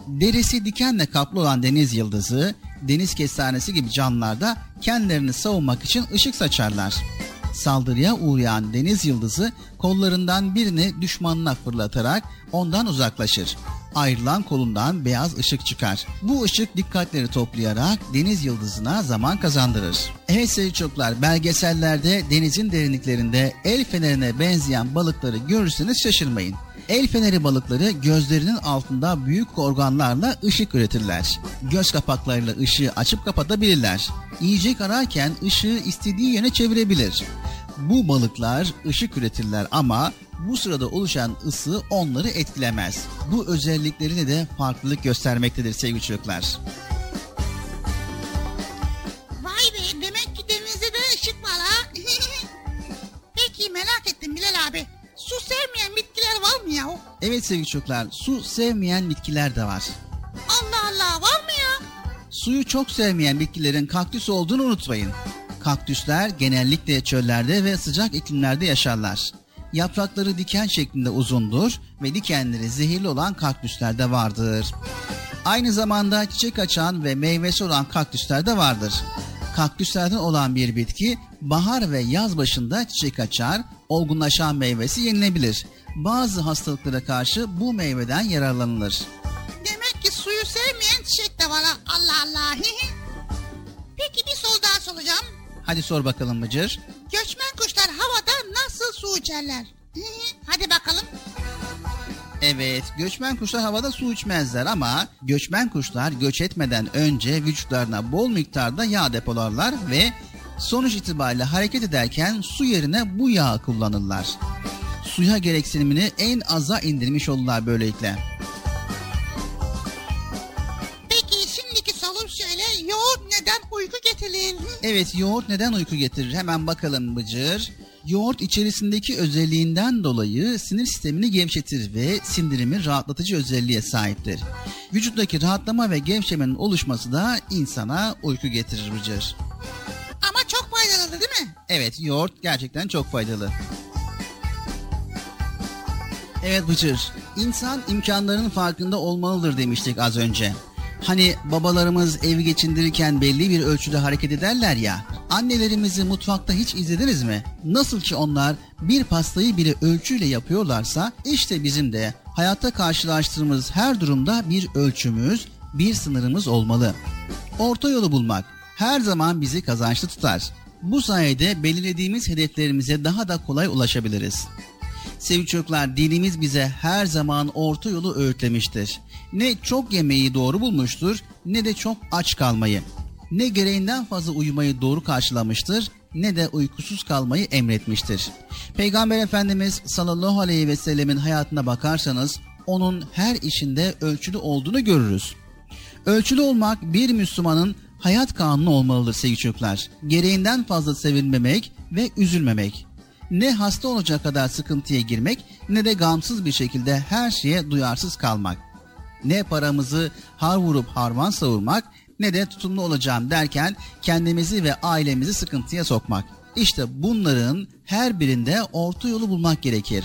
Derisi dikenle kaplı olan deniz yıldızı, deniz kestanesi gibi canlılar da kendilerini savunmak için ışık saçarlar. Saldırıya uğrayan deniz yıldızı kollarından birini düşmanına fırlatarak ondan uzaklaşır. Ayrılan kolundan beyaz ışık çıkar. Bu ışık dikkatleri toplayarak deniz yıldızına zaman kazandırır. Evet sevgili çocuklar belgesellerde denizin derinliklerinde el fenerine benzeyen balıkları görürseniz şaşırmayın. El feneri balıkları gözlerinin altında büyük organlarla ışık üretirler. Göz kapaklarıyla ışığı açıp kapatabilirler. Yiyecek ararken ışığı istediği yöne çevirebilir. Bu balıklar ışık üretirler ama bu sırada oluşan ısı onları etkilemez. Bu özelliklerini de farklılık göstermektedir sevgili çocuklar. Vay be demek ki denizde de ışık var ha. Peki merak ettim Bilal abi. Su sevmeyen bitkiler var mı ya? Evet sevgili çocuklar su sevmeyen bitkiler de var. Allah Allah var mı ya? Suyu çok sevmeyen bitkilerin kaktüs olduğunu unutmayın. Kaktüsler genellikle çöllerde ve sıcak iklimlerde yaşarlar. Yaprakları diken şeklinde uzundur ve dikenleri zehirli olan kaktüsler de vardır. Aynı zamanda çiçek açan ve meyvesi olan kaktüsler de vardır. Kaktüslerden olan bir bitki bahar ve yaz başında çiçek açar, olgunlaşan meyvesi yenilebilir. Bazı hastalıklara karşı bu meyveden yararlanılır. Demek ki suyu sevmeyen çiçek de var ha. Allah Allah. Peki bir soru daha soracağım. Hadi sor bakalım Bıcır. Göçmen kuşlar havada nasıl su içerler? Hadi bakalım. Evet, göçmen kuşlar havada su içmezler ama göçmen kuşlar göç etmeden önce vücutlarına bol miktarda yağ depolarlar ve sonuç itibariyle hareket ederken su yerine bu yağı kullanırlar. Suya gereksinimini en aza indirmiş olurlar böylelikle. Getirir? Evet, yoğurt neden uyku getirir? Hemen bakalım Bıcır. Yoğurt içerisindeki özelliğinden dolayı sinir sistemini gevşetir ve sindirimi rahatlatıcı özelliğe sahiptir. Vücuttaki rahatlama ve gevşemenin oluşması da insana uyku getirir Bıcır. Ama çok faydalı değil mi? Evet, yoğurt gerçekten çok faydalı. Evet Bıcır, insan imkanlarının farkında olmalıdır demiştik az önce. Hani babalarımız evi geçindirirken belli bir ölçüde hareket ederler ya. Annelerimizi mutfakta hiç izlediniz mi? Nasıl ki onlar bir pastayı bile ölçüyle yapıyorlarsa işte bizim de hayatta karşılaştığımız her durumda bir ölçümüz, bir sınırımız olmalı. Orta yolu bulmak her zaman bizi kazançlı tutar. Bu sayede belirlediğimiz hedeflerimize daha da kolay ulaşabiliriz. Sevgili çocuklar dinimiz bize her zaman orta yolu öğütlemiştir. Ne çok yemeği doğru bulmuştur ne de çok aç kalmayı. Ne gereğinden fazla uyumayı doğru karşılamıştır ne de uykusuz kalmayı emretmiştir. Peygamber Efendimiz sallallahu aleyhi ve sellemin hayatına bakarsanız onun her işinde ölçülü olduğunu görürüz. Ölçülü olmak bir Müslümanın hayat kanunu olmalıdır sevgili çocuklar. Gereğinden fazla sevilmemek ve üzülmemek ne hasta olacak kadar sıkıntıya girmek ne de gamsız bir şekilde her şeye duyarsız kalmak. Ne paramızı har vurup harman savurmak ne de tutumlu olacağım derken kendimizi ve ailemizi sıkıntıya sokmak. İşte bunların her birinde orta yolu bulmak gerekir.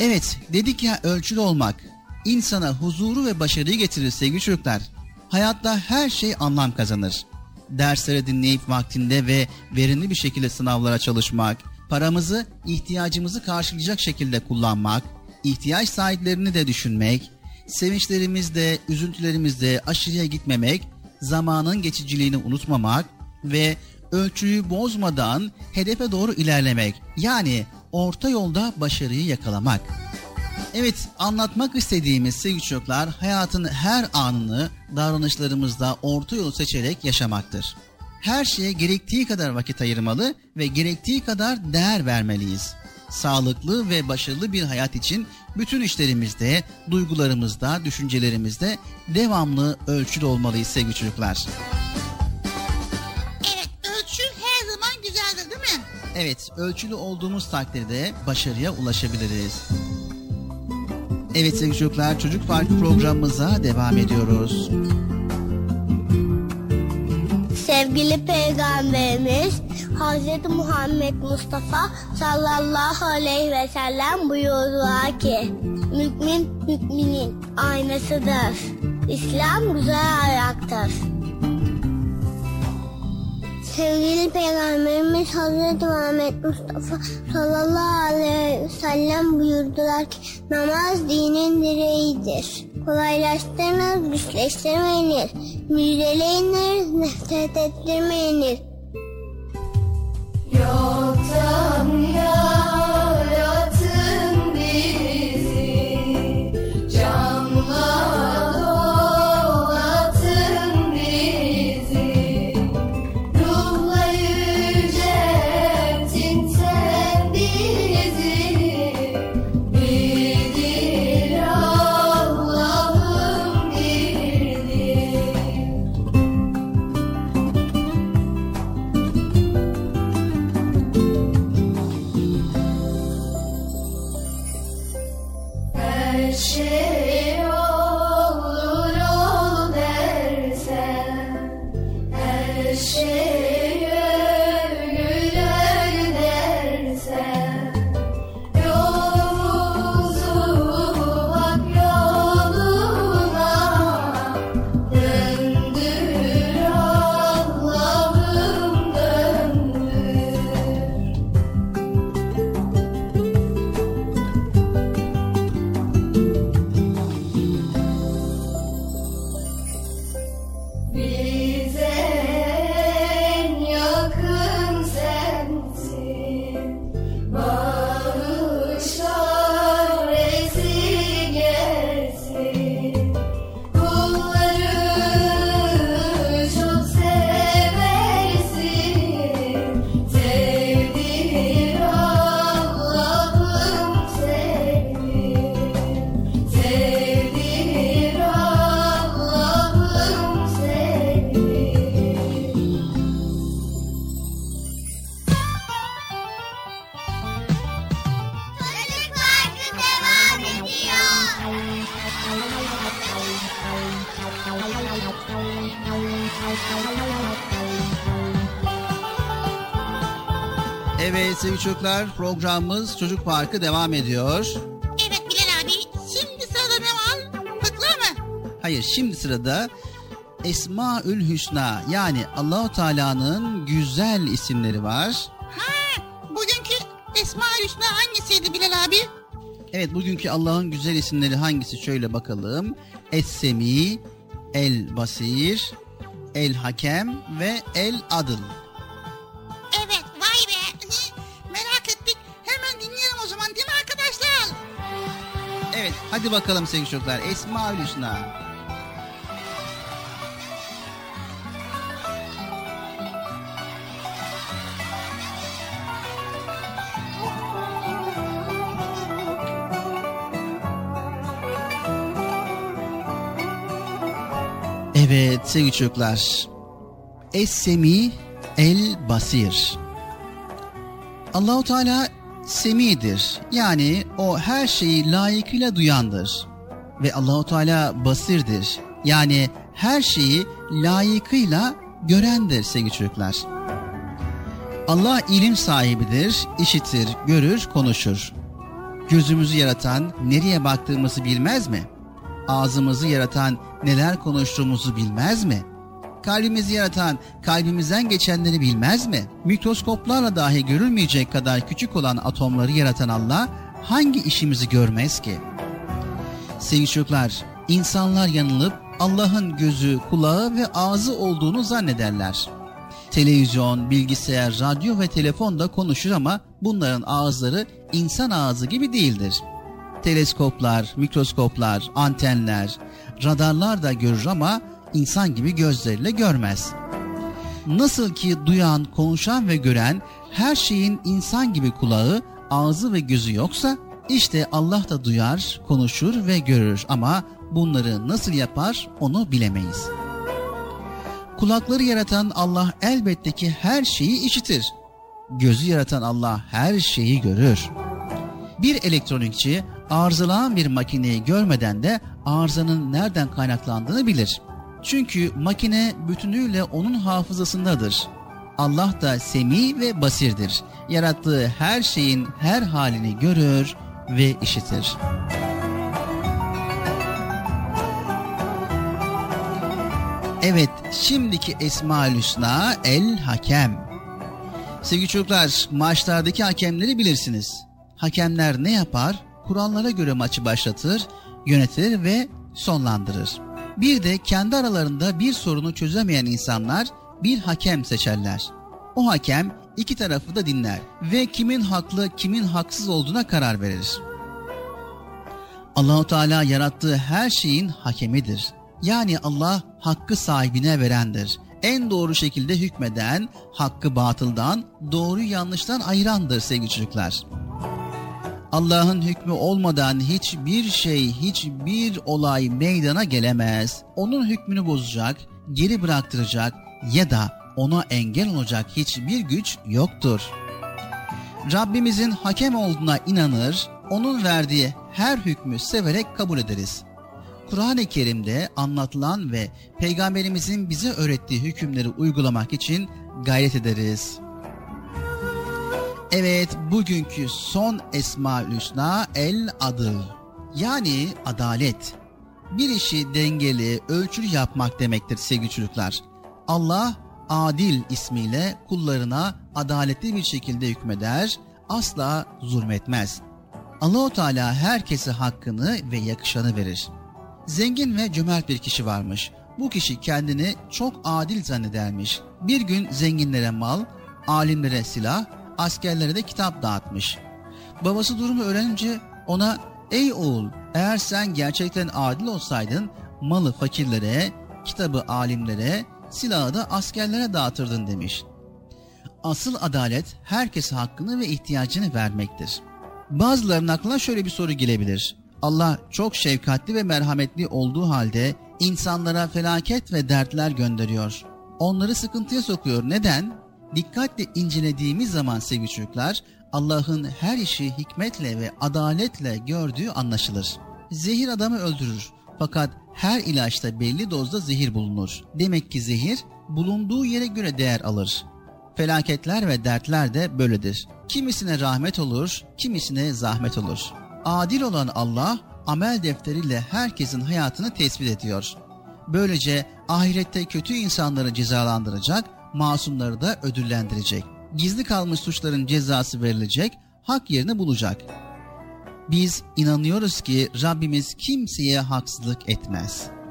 Evet dedik ya ölçülü olmak insana huzuru ve başarıyı getirir sevgili çocuklar. Hayatta her şey anlam kazanır dersleri dinleyip vaktinde ve verimli bir şekilde sınavlara çalışmak, paramızı ihtiyacımızı karşılayacak şekilde kullanmak, ihtiyaç sahiplerini de düşünmek, sevinçlerimizde, üzüntülerimizde aşırıya gitmemek, zamanın geçiciliğini unutmamak ve ölçüyü bozmadan hedefe doğru ilerlemek. Yani orta yolda başarıyı yakalamak. Evet anlatmak istediğimiz sevgili çocuklar hayatın her anını davranışlarımızda orta yolu seçerek yaşamaktır. Her şeye gerektiği kadar vakit ayırmalı ve gerektiği kadar değer vermeliyiz. Sağlıklı ve başarılı bir hayat için bütün işlerimizde, duygularımızda, düşüncelerimizde devamlı ölçülü olmalıyız sevgili çocuklar. Evet ölçü her zaman güzeldir değil mi? Evet ölçülü olduğumuz takdirde başarıya ulaşabiliriz. Evet sevgili çocuklar Çocuk Farkı programımıza devam ediyoruz. Sevgili Peygamberimiz Hz. Muhammed Mustafa sallallahu aleyhi ve sellem buyurdular ki Mümin müminin aynasıdır. İslam güzel ayaktır. Sevgili Peygamberimiz Hazreti Muhammed Mustafa sallallahu aleyhi ve sellem buyurdular ki namaz dinin direğidir. Kolaylaştırınız, güçleştirmeyiniz, müjdeleyiniz, nefret ettirmeyiniz. 又怎样？Çocuklar programımız Çocuk Parkı devam ediyor. Evet Bilal abi. Şimdi sırada ne var? Fıkra mı? Hayır şimdi sırada Esmaül Hüsna yani Allahu Teala'nın güzel isimleri var. Ha, bugünkü Esma Hüsna hangisiydi Bilal abi? Evet bugünkü Allah'ın güzel isimleri hangisi şöyle bakalım. Es-Semi, El Basir, El Hakem ve El Adıl. Hadi bakalım sevgili çocuklar Esmaül Hüsna. Evet sevgili çocuklar. Es-Semi El Basir. Allahu Teala semidir. Yani o her şeyi layıkıyla duyandır. Ve Allahu Teala basirdir. Yani her şeyi layıkıyla görendir sevgili çocuklar. Allah ilim sahibidir, işitir, görür, konuşur. Gözümüzü yaratan nereye baktığımızı bilmez mi? Ağzımızı yaratan neler konuştuğumuzu bilmez mi? Kalbimizi yaratan kalbimizden geçenleri bilmez mi? Mikroskoplarla dahi görülmeyecek kadar küçük olan atomları yaratan Allah hangi işimizi görmez ki? Sevgili çocuklar, insanlar yanılıp Allah'ın gözü, kulağı ve ağzı olduğunu zannederler. Televizyon, bilgisayar, radyo ve telefon da konuşur ama bunların ağızları insan ağzı gibi değildir. Teleskoplar, mikroskoplar, antenler, radarlar da görür ama insan gibi gözleriyle görmez. Nasıl ki duyan, konuşan ve gören her şeyin insan gibi kulağı, ağzı ve gözü yoksa işte Allah da duyar, konuşur ve görür ama bunları nasıl yapar onu bilemeyiz. Kulakları yaratan Allah elbette ki her şeyi işitir. Gözü yaratan Allah her şeyi görür. Bir elektronikçi arızalanan bir makineyi görmeden de arızanın nereden kaynaklandığını bilir. Çünkü makine bütünüyle onun hafızasındadır. Allah da semi ve basirdir. Yarattığı her şeyin her halini görür ve işitir. Evet, şimdiki Esma-ül Hüsna El Hakem. Sevgili çocuklar, maçlardaki hakemleri bilirsiniz. Hakemler ne yapar? Kurallara göre maçı başlatır, yönetir ve sonlandırır. Bir de kendi aralarında bir sorunu çözemeyen insanlar bir hakem seçerler. O hakem iki tarafı da dinler ve kimin haklı kimin haksız olduğuna karar verir. Allahu Teala yarattığı her şeyin hakemidir. Yani Allah hakkı sahibine verendir. En doğru şekilde hükmeden, hakkı batıldan, doğru yanlıştan ayırandır sevgili çocuklar. Allah'ın hükmü olmadan hiçbir şey, hiçbir olay meydana gelemez. Onun hükmünü bozacak, geri bıraktıracak ya da ona engel olacak hiçbir güç yoktur. Rabbimizin hakem olduğuna inanır, onun verdiği her hükmü severek kabul ederiz. Kur'an-ı Kerim'de anlatılan ve Peygamberimizin bize öğrettiği hükümleri uygulamak için gayret ederiz. Evet, bugünkü son Esma-ül Hüsna El Adıl. Yani adalet. Bir işi dengeli, ölçülü yapmak demektir sevgili çocuklar. Allah Adil ismiyle kullarına adaletli bir şekilde hükmeder, asla zulmetmez. Allahu Teala herkese hakkını ve yakışanı verir. Zengin ve cömert bir kişi varmış. Bu kişi kendini çok adil zannedermiş. Bir gün zenginlere mal, alimlere silah, askerlere de kitap dağıtmış. Babası durumu öğrenince ona ''Ey oğul eğer sen gerçekten adil olsaydın malı fakirlere, kitabı alimlere, silahı da askerlere dağıtırdın.'' demiş. Asıl adalet herkese hakkını ve ihtiyacını vermektir. Bazılarının aklına şöyle bir soru gelebilir. Allah çok şefkatli ve merhametli olduğu halde insanlara felaket ve dertler gönderiyor. Onları sıkıntıya sokuyor. Neden? Dikkatle incelediğimiz zaman sevgili çocuklar Allah'ın her işi hikmetle ve adaletle gördüğü anlaşılır. Zehir adamı öldürür fakat her ilaçta belli dozda zehir bulunur. Demek ki zehir bulunduğu yere göre değer alır. Felaketler ve dertler de böyledir. Kimisine rahmet olur, kimisine zahmet olur. Adil olan Allah amel defteriyle herkesin hayatını tespit ediyor. Böylece ahirette kötü insanları cezalandıracak, masumları da ödüllendirecek. Gizli kalmış suçların cezası verilecek, hak yerini bulacak. Biz inanıyoruz ki Rabbimiz kimseye haksızlık etmez.''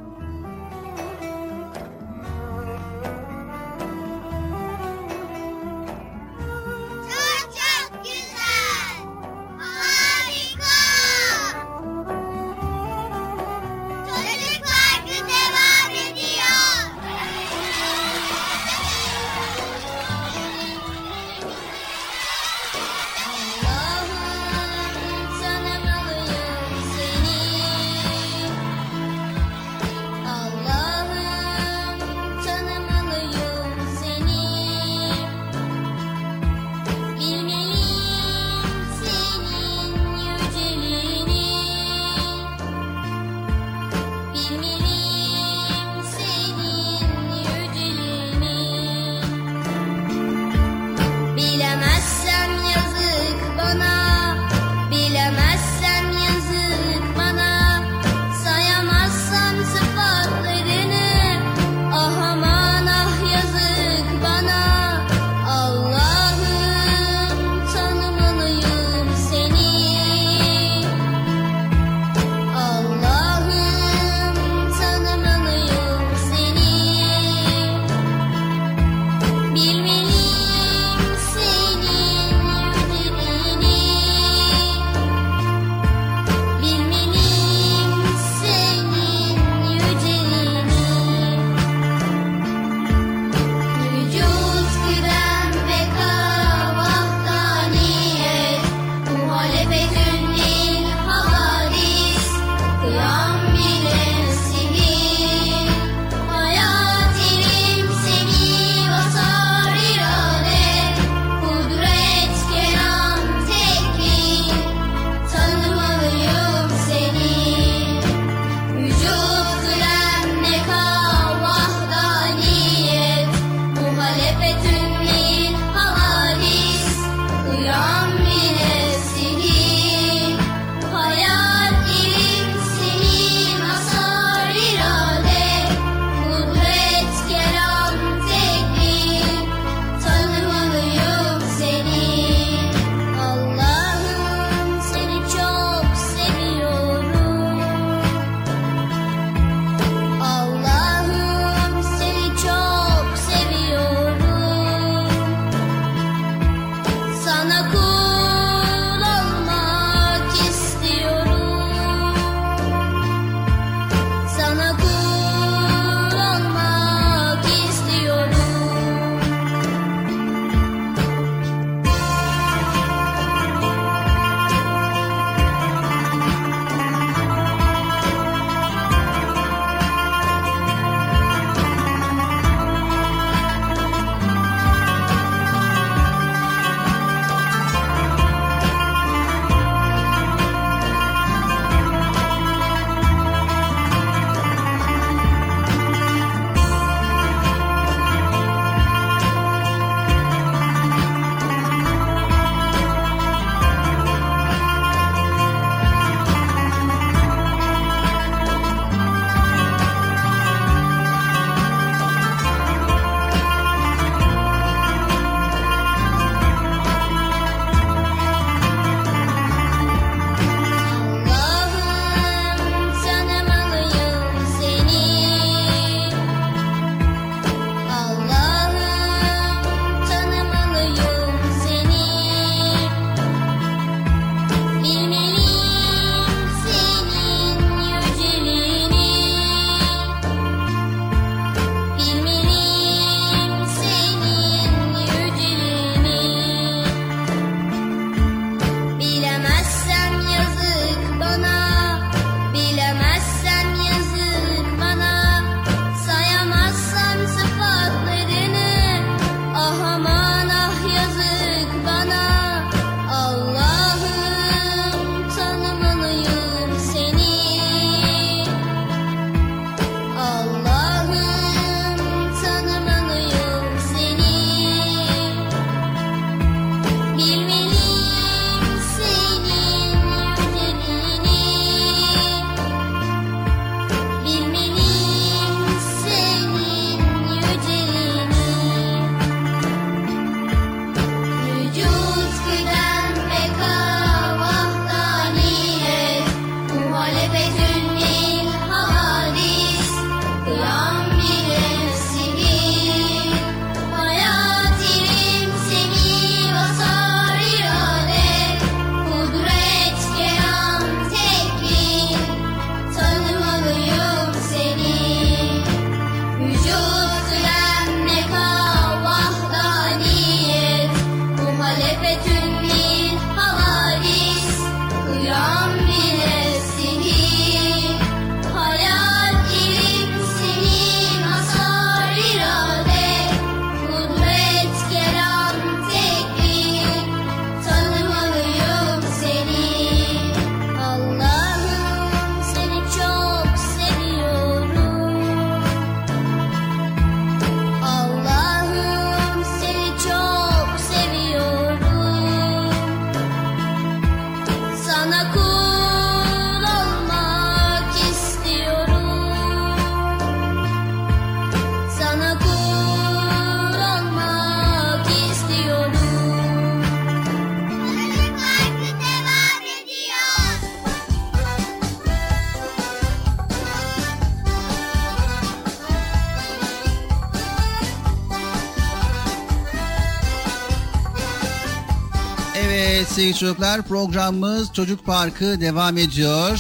Çocuklar programımız Çocuk Parkı devam ediyor.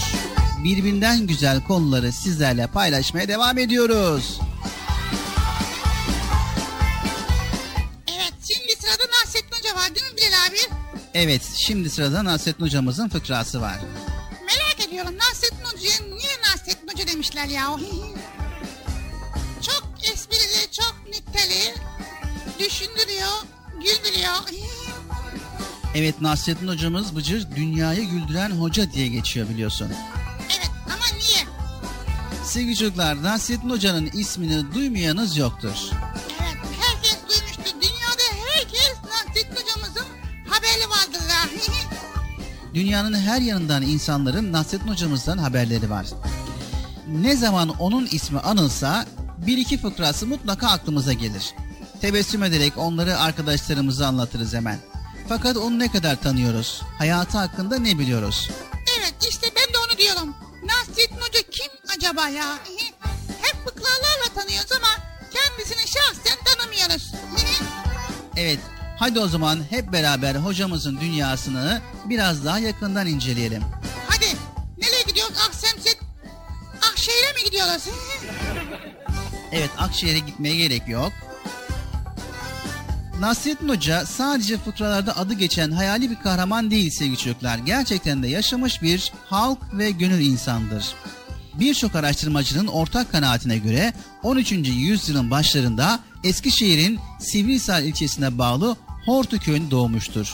Birbirinden güzel konuları sizlerle paylaşmaya devam ediyoruz. Evet şimdi sırada Nasrettin Hoca var değil mi Bilal abi? Evet şimdi sırada Nasrettin hocamızın fıkrası var. Merak ediyorum Nasrettin Hoca'ya niye Nasrettin Hoca demişler ya? çok esprili, çok nükteli, düşündürüyor, güldürüyor. Evet Nasrettin hocamız Bıcır dünyayı güldüren hoca diye geçiyor biliyorsun. evet ama niye? Sevgili çocuklar Nasrettin hocanın ismini duymayanız yoktur. Evet herkes duymuştur. Dünyada herkes Nasrettin Hocamızın haberi vardır ya. Dünyanın her yanından insanların Nasrettin hocamızdan haberleri var. Ne zaman onun ismi anılsa bir iki fıkrası mutlaka aklımıza gelir. Tebessüm ederek onları arkadaşlarımıza anlatırız hemen. Fakat onu ne kadar tanıyoruz? Hayatı hakkında ne biliyoruz? evet işte ben de onu diyorum. Nasrettin Hoca kim acaba ya? Hep fıkralarla tanıyoruz ama kendisini şahsen tanımıyoruz. Evet, hadi o zaman hep beraber hocamızın dünyasını biraz daha yakından inceleyelim. Hadi nereye gidiyoruz? Aksemset Akşehir'e mi gidiyoruz? Evet, Akşehir'e gitmeye gerek yok. Nasrettin Hoca sadece fıkralarda adı geçen hayali bir kahraman değil sevgili çocuklar. Gerçekten de yaşamış bir halk ve gönül insandır. Birçok araştırmacının ortak kanaatine göre 13. yüzyılın başlarında Eskişehir'in Sivrihisar ilçesine bağlı Hortu köyünde doğmuştur.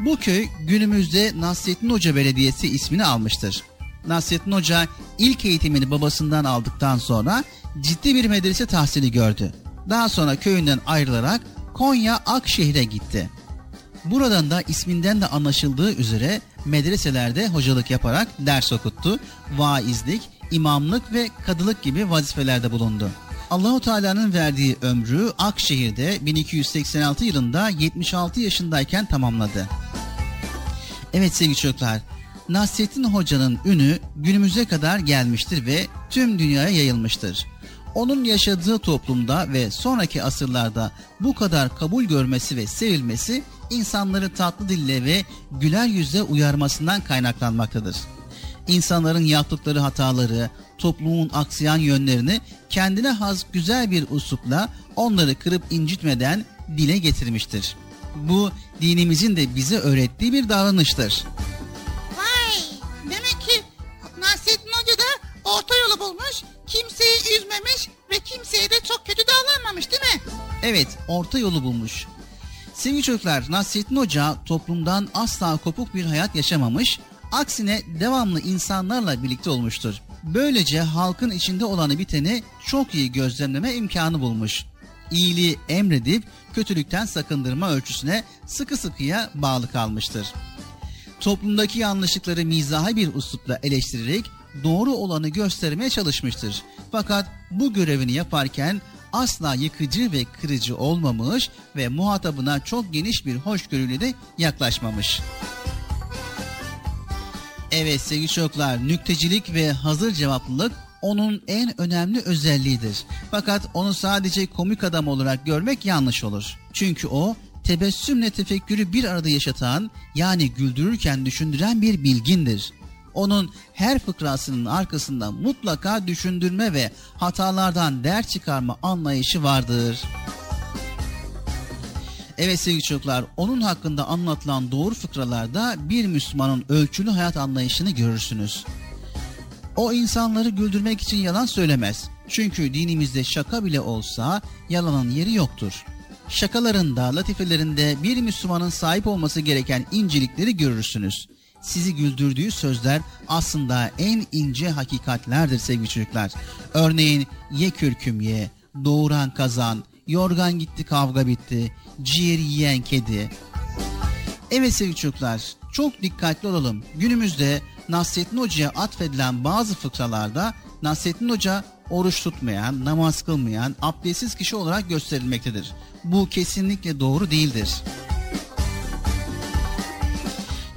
Bu köy günümüzde Nasrettin Hoca Belediyesi ismini almıştır. Nasrettin Hoca ilk eğitimini babasından aldıktan sonra ciddi bir medrese tahsili gördü. Daha sonra köyünden ayrılarak Konya Akşehir'e gitti. Buradan da isminden de anlaşıldığı üzere medreselerde hocalık yaparak ders okuttu, vaizlik, imamlık ve kadılık gibi vazifelerde bulundu. Allahu Teala'nın verdiği ömrü Akşehir'de 1286 yılında 76 yaşındayken tamamladı. Evet sevgili çocuklar, Nasrettin Hoca'nın ünü günümüze kadar gelmiştir ve tüm dünyaya yayılmıştır. Onun yaşadığı toplumda ve sonraki asırlarda bu kadar kabul görmesi ve sevilmesi insanları tatlı dille ve güler yüzle uyarmasından kaynaklanmaktadır. İnsanların yaptıkları hataları, toplumun aksayan yönlerini kendine has güzel bir uslupla onları kırıp incitmeden dile getirmiştir. Bu dinimizin de bize öğrettiği bir davranıştır. Vay! Demek ki Nasrettin orta yolu bulmuş, kimseyi üzmemiş ve kimseye de çok kötü davranmamış değil mi? Evet, orta yolu bulmuş. Sevgili çocuklar, Nasrettin Hoca toplumdan asla kopuk bir hayat yaşamamış, aksine devamlı insanlarla birlikte olmuştur. Böylece halkın içinde olanı biteni çok iyi gözlemleme imkanı bulmuş. İyiliği emredip kötülükten sakındırma ölçüsüne sıkı sıkıya bağlı kalmıştır. Toplumdaki yanlışlıkları mizahi bir uslupla eleştirerek doğru olanı göstermeye çalışmıştır. Fakat bu görevini yaparken asla yıkıcı ve kırıcı olmamış ve muhatabına çok geniş bir hoşgörüyle de yaklaşmamış. Evet sevgili çocuklar, nüktecilik ve hazır cevaplılık onun en önemli özelliğidir. Fakat onu sadece komik adam olarak görmek yanlış olur. Çünkü o tebessümle tefekkürü bir arada yaşatan yani güldürürken düşündüren bir bilgindir. Onun her fıkrasının arkasında mutlaka düşündürme ve hatalardan ders çıkarma anlayışı vardır. Evet sevgili çocuklar, onun hakkında anlatılan doğru fıkralarda bir Müslümanın ölçülü hayat anlayışını görürsünüz. O insanları güldürmek için yalan söylemez. Çünkü dinimizde şaka bile olsa yalanın yeri yoktur. Şakalarında, latifelerinde bir Müslümanın sahip olması gereken incelikleri görürsünüz. Sizi güldürdüğü sözler aslında en ince hakikatlerdir sevgili çocuklar. Örneğin ye kürküm ye, doğuran kazan, yorgan gitti kavga bitti, ciğeri yiyen kedi. Evet sevgili çocuklar çok dikkatli olalım. Günümüzde Nasrettin Hoca'ya atfedilen bazı fıkralarda Nasrettin Hoca oruç tutmayan, namaz kılmayan, abdestsiz kişi olarak gösterilmektedir. Bu kesinlikle doğru değildir.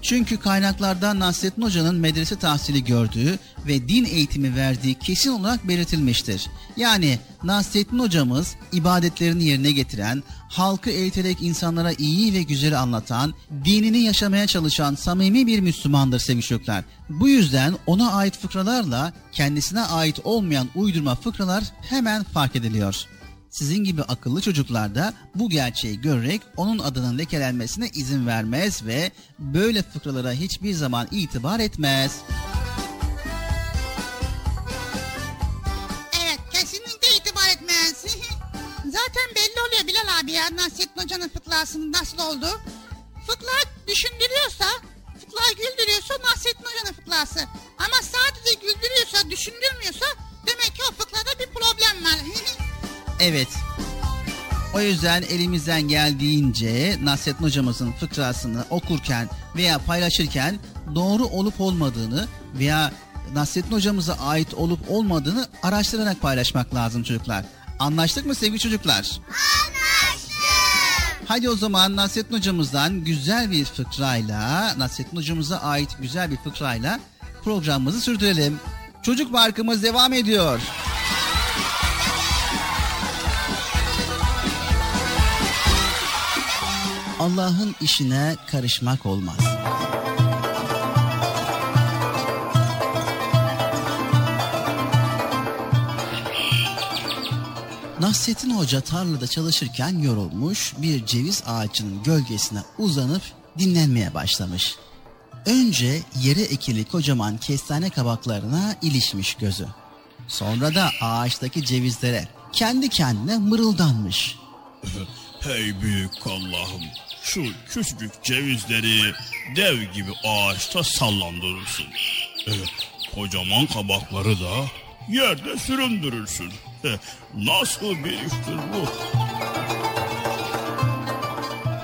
Çünkü kaynaklarda Nasrettin Hoca'nın medrese tahsili gördüğü ve din eğitimi verdiği kesin olarak belirtilmiştir. Yani Nasrettin Hocamız ibadetlerini yerine getiren, halkı eğiterek insanlara iyi ve güzeli anlatan, dinini yaşamaya çalışan samimi bir Müslümandır sevgili Bu yüzden ona ait fıkralarla kendisine ait olmayan uydurma fıkralar hemen fark ediliyor. Sizin gibi akıllı çocuklar da bu gerçeği görerek onun adının lekelenmesine izin vermez ve böyle fıkralara hiçbir zaman itibar etmez. Evet kesinlikle itibar etmez. Zaten belli oluyor Bilal abi ya Nasrettin Hoca'nın fıkrasının nasıl oldu. Fıkra düşündürüyorsa, fıkra güldürüyorsa Nasrettin Hoca'nın fıkrası. Ama sadece güldürüyorsa, düşündürmüyorsa demek ki o fıkrada bir problem var. Evet. O yüzden elimizden geldiğince Nasrettin hocamızın fıkrasını okurken veya paylaşırken doğru olup olmadığını veya Nasrettin hocamıza ait olup olmadığını araştırarak paylaşmak lazım çocuklar. Anlaştık mı sevgili çocuklar? Anlaştık. Hadi o zaman Nasrettin hocamızdan güzel bir fıkrayla, Nasrettin hocamıza ait güzel bir fıkrayla programımızı sürdürelim. Çocuk Parkımız devam ediyor. Allah'ın işine karışmak olmaz. Nasrettin Hoca tarlada çalışırken yorulmuş bir ceviz ağacının gölgesine uzanıp dinlenmeye başlamış. Önce yere ekili kocaman kestane kabaklarına ilişmiş gözü. Sonra da ağaçtaki cevizlere kendi kendine mırıldanmış. Hey büyük Allah'ım şu küçücük cevizleri dev gibi ağaçta sallandırırsın. Evet, kocaman kabakları da yerde süründürürsün. Nasıl bir iştir bu?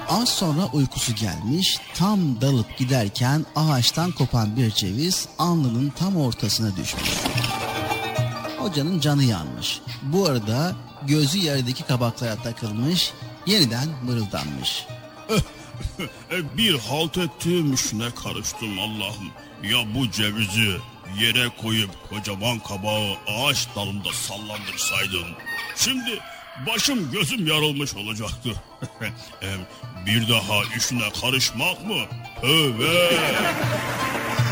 Az sonra uykusu gelmiş, tam dalıp giderken ağaçtan kopan bir ceviz alnının tam ortasına düşmüş. Hocanın canı yanmış. Bu arada gözü yerdeki kabaklara takılmış, yeniden mırıldanmış. bir halt ettiğim işine karıştım Allah'ım. Ya bu cevizi yere koyup kocaman kabağı ağaç dalında sallandırsaydın. Şimdi başım gözüm yarılmış olacaktı. bir daha işine karışmak mı? Evet.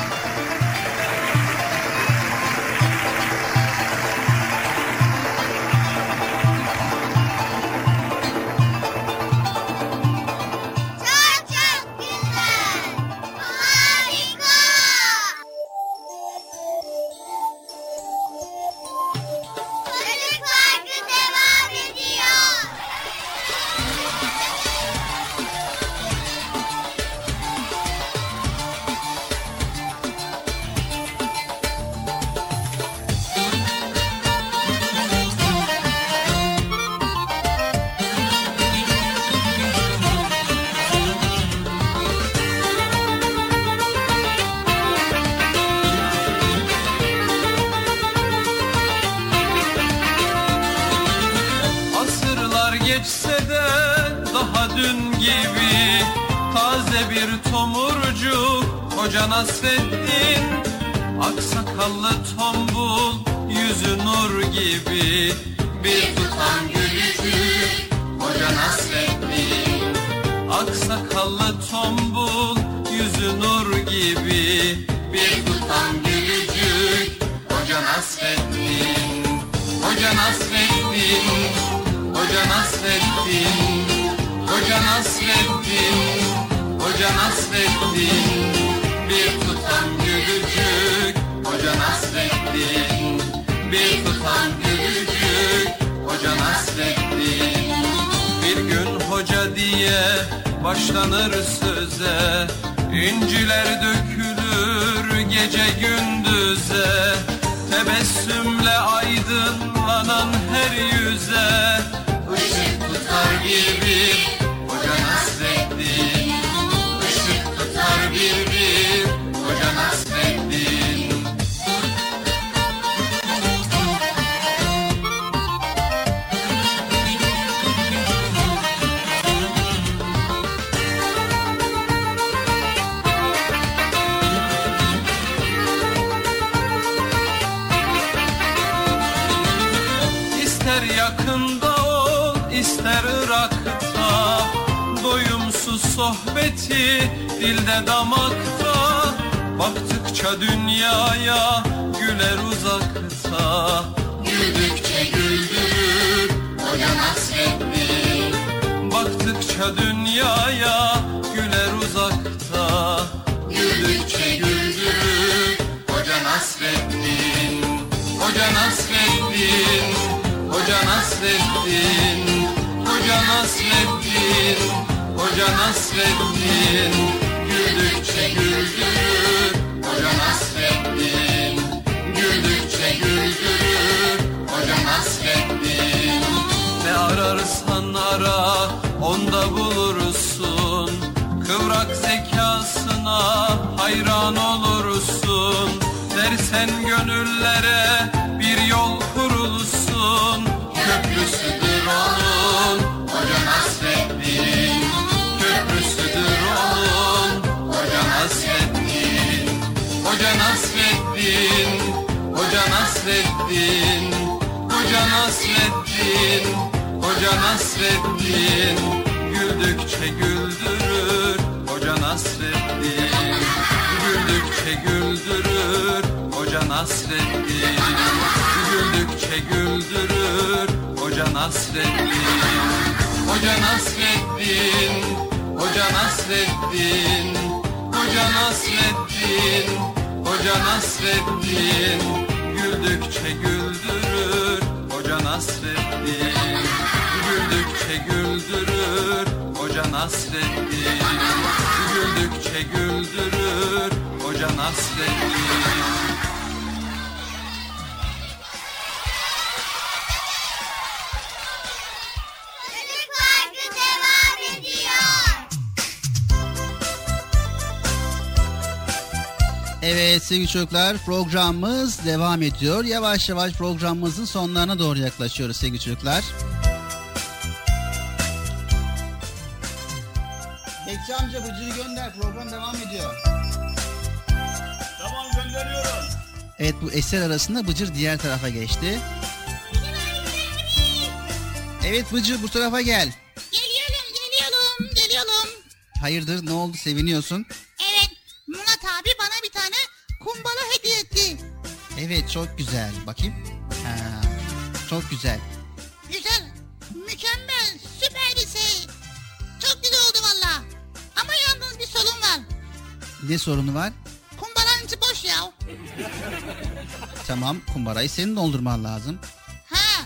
Hoca Nasreddin Güldükçe güldürür. Hoca Nasreddin Güldükçe güldürür. Hoca Nasreddin Güldükçe güldürür. Hoca Nasreddin Hoca Nasreddin Hoca Nasreddin Hoca Nasreddin Hoca Nasreddin Güldükçe güldürür. Hoca Nasreddin Güldükçe güldürür Hoca Nasreddin Güldükçe güldürür Hoca Nasreddin. Evet sevgili çocuklar programımız devam ediyor. Yavaş yavaş programımızın sonlarına doğru yaklaşıyoruz sevgili çocuklar. Amca Bıcır'ı gönder program devam ediyor. Tamam gönderiyorum. Evet bu eser arasında Bıcır diğer tarafa geçti. Evet Bıcır bu tarafa gel. Geliyorum, geliyorum, geliyorum. Hayırdır ne oldu seviniyorsun? Evet, Murat abi bana bir tane kumbara hediye etti. Evet çok güzel. Bakayım. Ha, çok. Güzel, sorun var. Ne sorunu var? Kumbaranın içi boş ya. Tamam kumbarayı senin doldurman lazım. Ha.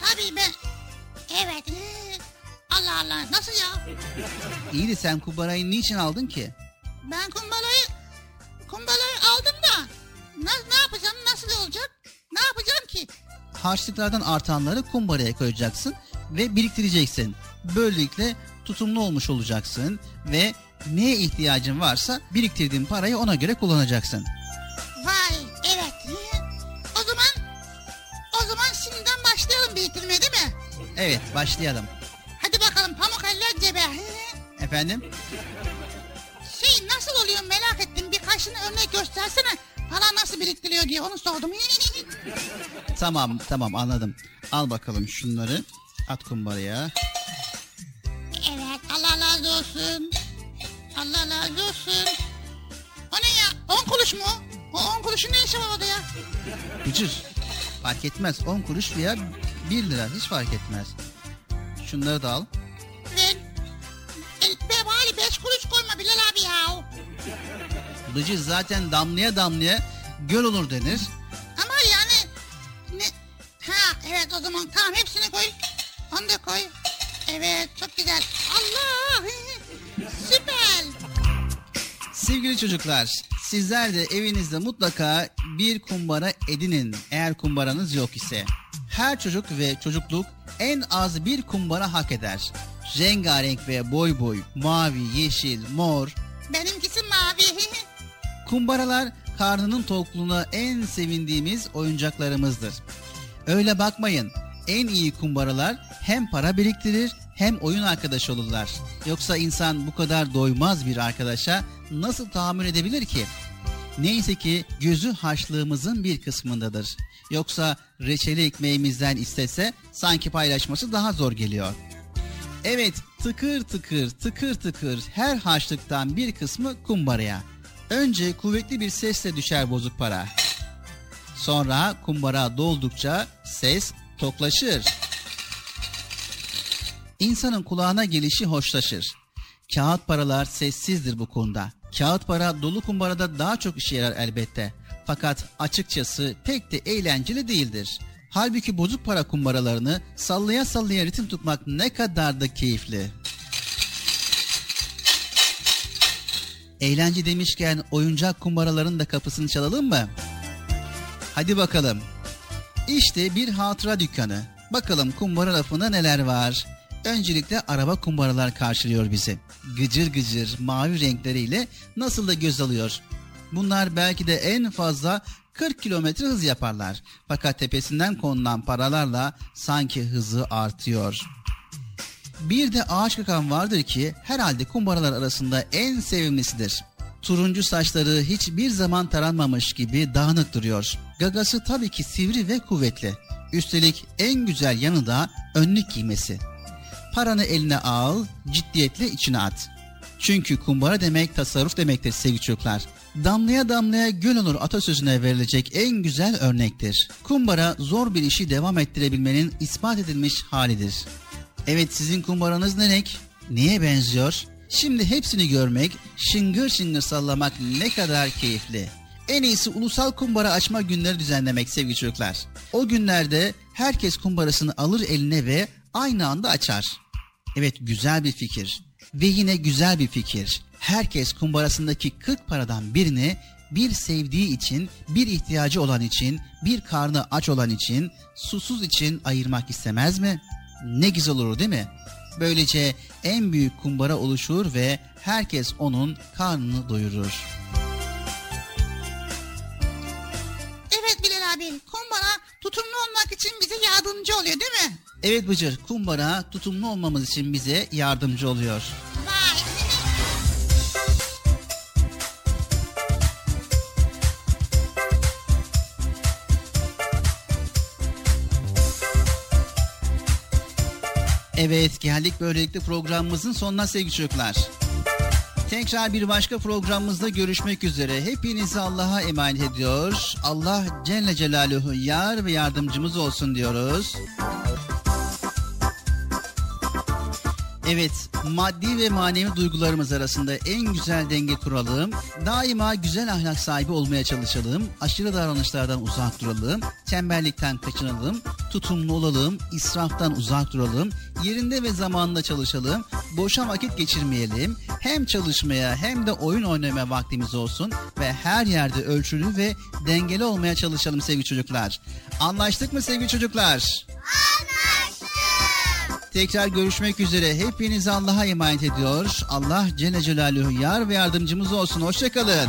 Tabii ben. Evet. Allah Allah nasıl ya? İyi de sen kumbarayı niçin aldın ki? Ben kumbarayı kumbarayı aldım da na- ne yapacağım nasıl olacak? Ne yapacağım ki? Harçlıklardan artanları kumbaraya koyacaksın ve biriktireceksin. Böylelikle tutumlu olmuş olacaksın ve neye ihtiyacın varsa biriktirdiğin parayı ona göre kullanacaksın. Vay evet. O zaman o zaman şimdiden başlayalım biriktirmeye değil mi? Evet başlayalım. Hadi bakalım pamuk eller cebe. Efendim? Şey nasıl oluyor merak ettim. Birkaçını örnek göstersene. Para nasıl biriktiriliyor diye onu sordum. Tamam tamam anladım. Al bakalım şunları at kumbaraya. Allah razı olsun. O ne ya? On kuruş mu? O on kuruşun ne işi var orada ya? Bıcır. Fark etmez 10 kuruş veya 1 lira hiç fark etmez. Şunları da al. Ben... El, be bari beş kuruş koyma Bilal abi ya. Bıcır zaten damlaya damlaya göl olur denir. Ama yani... Ne? Ha evet o zaman tamam hepsini koy. Onu da koy. Evet çok güzel. Sevgili çocuklar, sizler de evinizde mutlaka bir kumbara edinin eğer kumbaranız yok ise. Her çocuk ve çocukluk en az bir kumbara hak eder. Rengarenk ve boy boy, mavi, yeşil, mor. Benimkisi mavi. Kumbaralar karnının tokluğuna en sevindiğimiz oyuncaklarımızdır. Öyle bakmayın, en iyi kumbaralar hem para biriktirir hem oyun arkadaşı olurlar. Yoksa insan bu kadar doymaz bir arkadaşa nasıl tahammül edebilir ki? Neyse ki gözü haşlığımızın bir kısmındadır. Yoksa reçeli ekmeğimizden istese sanki paylaşması daha zor geliyor. Evet tıkır tıkır tıkır tıkır her harçlıktan bir kısmı kumbaraya. Önce kuvvetli bir sesle düşer bozuk para. Sonra kumbara doldukça ses toklaşır. İnsanın kulağına gelişi hoşlaşır. Kağıt paralar sessizdir bu konuda. Kağıt para dolu kumbarada daha çok işe yarar elbette. Fakat açıkçası pek de eğlenceli değildir. Halbuki bozuk para kumbaralarını sallaya sallaya ritim tutmak ne kadar da keyifli. Eğlence demişken oyuncak kumbaraların da kapısını çalalım mı? Hadi bakalım. İşte bir hatıra dükkanı. Bakalım kumbara rafında neler var. Öncelikle araba kumbaralar karşılıyor bizi. Gıcır gıcır mavi renkleriyle nasıl da göz alıyor. Bunlar belki de en fazla 40 kilometre hız yaparlar. Fakat tepesinden konulan paralarla sanki hızı artıyor. Bir de ağaç kakan vardır ki herhalde kumbaralar arasında en sevimlisidir. Turuncu saçları hiçbir zaman taranmamış gibi dağınık duruyor. Gagası tabii ki sivri ve kuvvetli. Üstelik en güzel yanı da önlük giymesi. Paranı eline al, ciddiyetle içine at. Çünkü kumbara demek tasarruf demektir sevgili çocuklar. Damlaya damlaya göl olur atasözüne verilecek en güzel örnektir. Kumbara zor bir işi devam ettirebilmenin ispat edilmiş halidir. Evet sizin kumbaranız ne renk? Neye benziyor? Şimdi hepsini görmek, şıngır şıngır sallamak ne kadar keyifli. En iyisi ulusal kumbara açma günleri düzenlemek sevgili çocuklar. O günlerde herkes kumbarasını alır eline ve aynı anda açar. Evet güzel bir fikir. Ve yine güzel bir fikir. Herkes kumbarasındaki 40 paradan birini bir sevdiği için, bir ihtiyacı olan için, bir karnı aç olan için, susuz için ayırmak istemez mi? Ne güzel olur değil mi? Böylece en büyük kumbara oluşur ve herkes onun karnını doyurur. Tutumlu olmak için bize yardımcı oluyor değil mi? Evet Bıcır, kumbara tutumlu olmamız için bize yardımcı oluyor. Vay. Evet geldik böylelikle programımızın sonuna sevgili çocuklar. Tekrar bir başka programımızda görüşmek üzere. Hepinizi Allah'a emanet ediyor. Allah Celle Celaluhu yar ve yardımcımız olsun diyoruz. Evet, maddi ve manevi duygularımız arasında en güzel denge kuralım. Daima güzel ahlak sahibi olmaya çalışalım. Aşırı davranışlardan uzak duralım. Tembellikten kaçınalım. Tutumlu olalım. israftan uzak duralım. Yerinde ve zamanında çalışalım. Boşa vakit geçirmeyelim. Hem çalışmaya hem de oyun oynamaya vaktimiz olsun. Ve her yerde ölçülü ve dengeli olmaya çalışalım sevgili çocuklar. Anlaştık mı sevgili çocuklar? Tekrar görüşmek üzere. Hepinizi Allah'a emanet ediyor. Allah Celle Celaluhu yar ve yardımcımız olsun. Hoşçakalın.